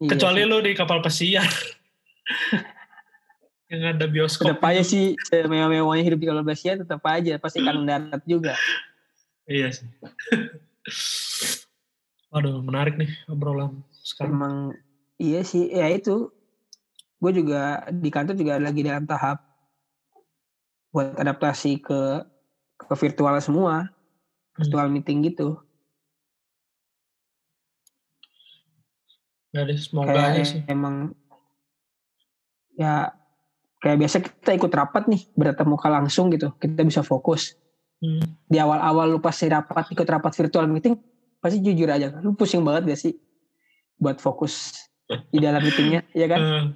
iya kecuali sih. lu di kapal pesiar yang ada bioskop tetap aja sih mewah-mewahnya hidup di kapal pesiar tetap aja pasti kan darat juga iya sih. Waduh menarik nih obrolan sekarang. Emang iya sih ya itu. Gue juga di kantor juga lagi dalam tahap buat adaptasi ke ke virtual semua. Virtual hmm. meeting gitu. Jadi semoga kayak aja sih. emang ya kayak biasa kita ikut rapat nih bertatap muka langsung gitu. Kita bisa fokus hmm. di awal-awal lu pasti rapat ikut rapat virtual meeting pasti jujur aja lu pusing banget gak sih buat fokus di dalam meetingnya ya kan? Hmm.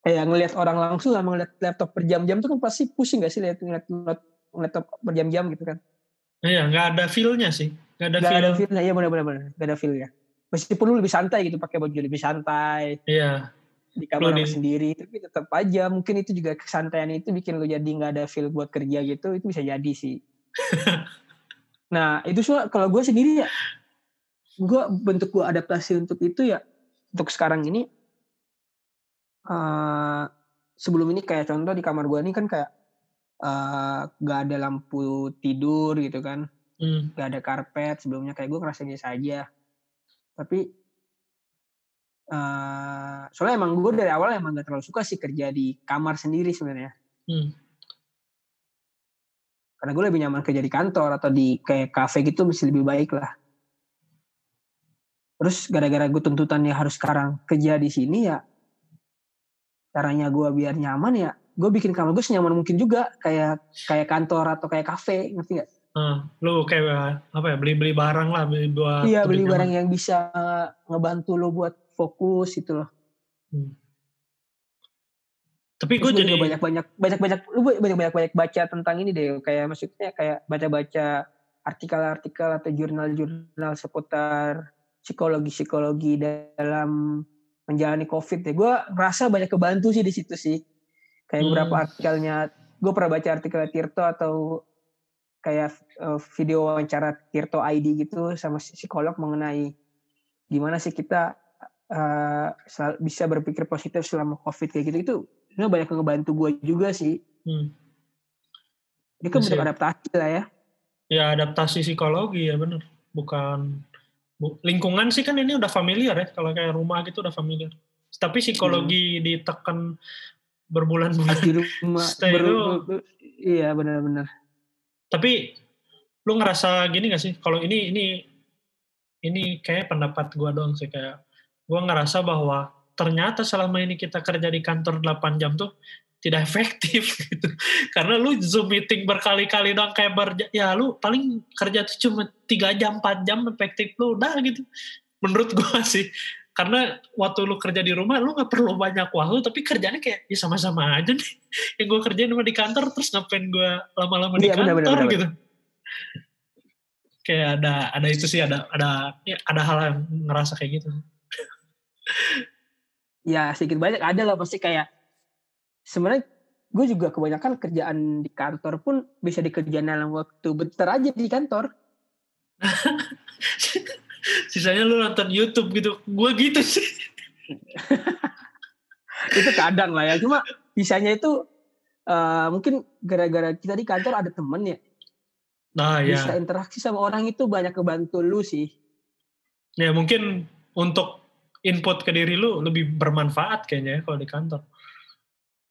Kayak ngelihat orang langsung sama ngeliat laptop berjam-jam itu kan pasti pusing gak sih lihat ngeliat, laptop berjam-jam gitu kan? Iya nggak ada feelnya sih nggak ada gak feel. ada feelnya iya benar-benar nggak ada feelnya. Meskipun lu lebih santai gitu pakai baju lebih santai. Iya di kamar di... sendiri tapi tetap aja mungkin itu juga kesantaian itu bikin lu jadi nggak ada feel buat kerja gitu itu bisa jadi sih. Nah itu soal kalau gue sendiri ya gue bentuk gue adaptasi untuk itu ya untuk sekarang ini uh, sebelum ini kayak contoh di kamar gue ini kan kayak uh, gak ada lampu tidur gitu kan hmm. gak ada karpet sebelumnya kayak gue ngerasa biasa aja. Tapi uh, soalnya emang gue dari awal emang gak terlalu suka sih kerja di kamar sendiri sebenarnya hmm. karena gue lebih nyaman kerja di kantor atau di kayak kafe gitu masih lebih baik lah terus gara-gara gue tuntutannya harus sekarang kerja di sini ya caranya gue biar nyaman ya gue bikin kamar gue senyaman mungkin juga kayak kayak kantor atau kayak kafe ngerti gak? Hmm, lu kayak apa ya beli beli barang lah beli buat iya beli nyaman. barang yang bisa ngebantu lo buat fokus itu loh. Hmm. Tapi gue jadi juga banyak-banyak banyak-banyak lu banyak-banyak banyak baca tentang ini deh kayak maksudnya kayak baca-baca artikel-artikel atau jurnal-jurnal seputar psikologi-psikologi dalam menjalani COVID ya. Gue ngerasa banyak kebantu sih di situ sih. Kayak Hmm. beberapa artikelnya, gue pernah baca artikel Tirto atau kayak eh, video wawancara Tirto ID gitu sama psikolog mengenai gimana sih kita sel- bisa berpikir positif selama COVID kayak gitu itu itu banyak ngebantu gue juga sih. hmm, Ini kan Bisa adaptasi lah ya. ya adaptasi psikologi ya bener. Bukan bu- lingkungan sih kan ini udah familiar ya. Kalau kayak rumah gitu udah familiar. Tapi psikologi ditekan berbulan-bulan. Di rumah Stay ber- ber- iya benar-benar. Tapi lu ngerasa gini gak sih? Kalau ini ini ini kayak pendapat gua doang sih kayak gua ngerasa bahwa ternyata selama ini kita kerja di kantor 8 jam tuh tidak efektif gitu. Karena lu Zoom meeting berkali-kali doang kayak ber, ya lu paling kerja tuh cuma 3 jam 4 jam efektif lu udah gitu. Menurut gua sih karena waktu lu kerja di rumah lu nggak perlu banyak waktu tapi kerjanya kayak ya sama-sama aja nih yang gue kerjain cuma di kantor terus ngapain gue lama-lama di Iya, kantor benar, benar. gitu kayak ada ada itu sih ada ada ya, ada hal yang ngerasa kayak gitu ya sedikit banyak. Ada lah pasti kayak sebenarnya gue juga kebanyakan kerjaan di kantor pun bisa dikerjain dalam waktu bentar aja di kantor. Sisanya lu nonton YouTube gitu. Gue gitu sih. Itu kadang lah ya. Cuma bisanya itu eh, mungkin gara-gara kita di kantor ada temen ya. Nah ya. Bisa interaksi sama orang itu banyak kebantu lu sih. Ya mungkin untuk input ke diri lu lebih bermanfaat kayaknya ya kalau di kantor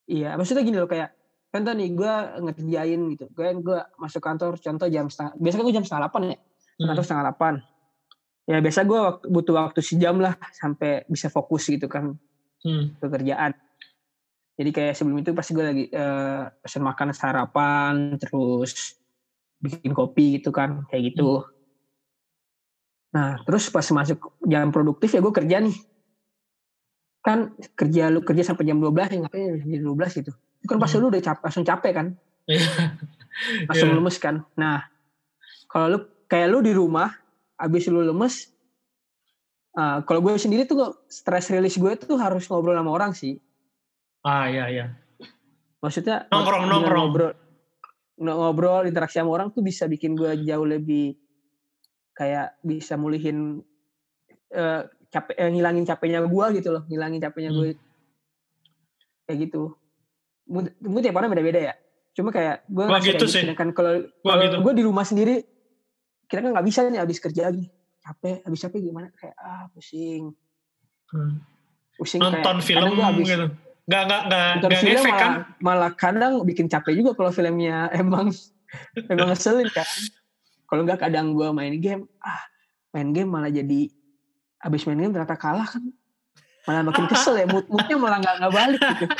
iya maksudnya gini loh kayak contoh nih gue ngerjain gitu gue gue masuk kantor contoh jam setengah biasanya gue jam setengah delapan ya Hmm. kantor setengah delapan ya biasa gue butuh waktu sejam lah sampai bisa fokus gitu kan Hmm. pekerjaan. Jadi kayak sebelum itu pasti gue lagi eh, pesen makan sarapan, terus bikin kopi gitu kan, kayak gitu. Nah terus pas masuk jam produktif ya gue kerja nih. Kan kerja lu kerja sampai jam 12 ya ngapain jam 12 gitu. Itu kan pasti Hmm. lu udah cap, langsung capek kan, Iya. langsung Iya. lemes kan. Nah kalau lu kayak lu di rumah, abis lu lemes, eh, kalau gue sendiri tuh stress release gue tuh harus ngobrol sama orang sih. ah iya iya maksudnya Nongkrong, nongkrong. ngobrol ng- ngobrol interaksi sama orang tuh bisa bikin gue jauh lebih kayak bisa mulihin eh, capek eh, ngilangin capeknya gue gitu loh ngilangin capeknya Hmm. gue kayak gitu. Mungkin tiap orang beda-beda ya. Cuma kayak gue Gua gitu sih. kan kalau gitu. gue di rumah sendiri kita kan nggak bisa nih habis kerja lagi. Capek habis capek gimana? Kayak ah pusing. Hmm. pusing nonton kayak, film habis gitu. Nggak nggak nggak nonton nggak film ngefek malah, kan malah kadang bikin capek juga kalau filmnya. Emang emang ngeselin kan kalau nggak kadang gue main game ah main game malah jadi abis main game ternyata kalah kan. Malah makin kesel ya mood moodnya malah nggak nggak balik gitu.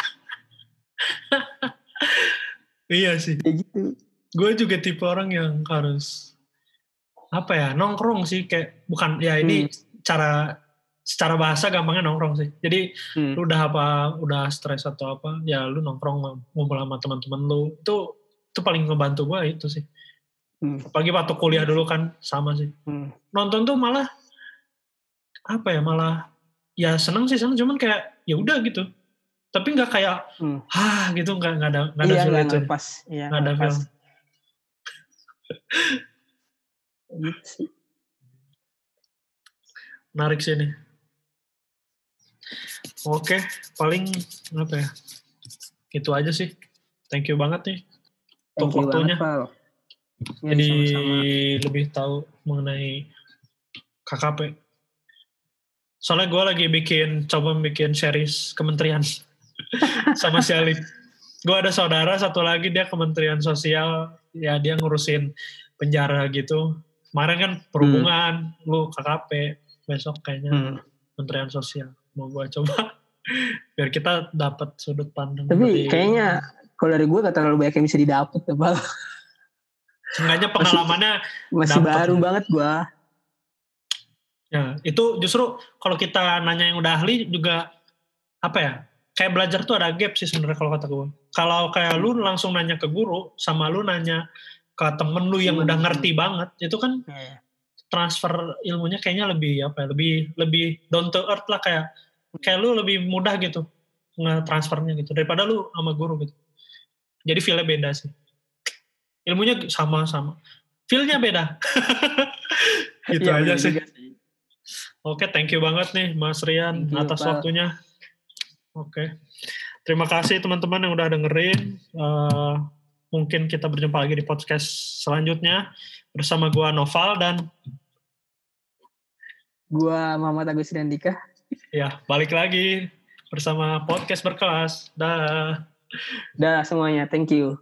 Iya sih. Kayak gitu. Gue juga tipe orang yang harus apa ya nongkrong sih kayak bukan ya ini cara secara bahasa gampangnya nongkrong sih. Jadi Hmm. lu udah apa udah stres atau apa ya lu nongkrong ngumpul sama teman-teman lu. Itu itu paling ngebantu gue itu sih Hmm. apalagi waktu kuliah dulu kan sama sih. Hmm. nonton tuh malah apa ya malah ya seneng sih seneng. Cuman kayak ya udah gitu. Tapi nggak kayak Hmm. hah gitu. Nggak nggak ada nggak ada iya feel itu. lepas iya nggak ada feel. Gitu sih. Menarik sih ini. Oke paling apa ya itu aja sih. Thank you banget nih. Thank Untuk you waktunya. banget. Ya, jadi sama-sama. lebih tahu mengenai KKP soalnya gue lagi bikin coba bikin series kementerian sama si Alif gue ada saudara satu lagi dia kementerian sosial ya dia ngurusin penjara gitu kemarin kan perhubungan lu KKP besok kayaknya Hmm. kementerian sosial mau gue coba biar kita dapat sudut pandang tapi dari- kayaknya kalau dari gue gak terlalu banyak yang bisa didapat ya, Val. Seenggaknya pengalamannya masih Dapet. baru banget gue Ya, itu justru kalau kita nanya yang udah ahli juga apa ya? kayak belajar tuh ada gap sih sebenarnya kalau kata gue. Kalau kayak lu Hmm. langsung nanya ke guru sama lu nanya ke temen lu yang Temen. udah ngerti banget, itu kan Iya. transfer ilmunya kayaknya lebih apa ya, lebih lebih down to earth lah kayak kayak lu lebih mudah gitu nge-transfernya gitu daripada lu sama guru gitu. Jadi feel-nya beda sih. Ilmunya sama-sama. Feel-nya beda. gitu Iya, aja sih. sih. Oke, thank you banget nih Mas Rian Thank you, atas Pak. waktunya. Oke. Terima kasih teman-teman yang udah dengerin. Eh, mungkin kita berjumpa lagi di podcast selanjutnya bersama gua Noval dan Gua Muhammad Agus Randika. ya balik lagi bersama podcast berkelas. Dah. Dah semuanya, thank you.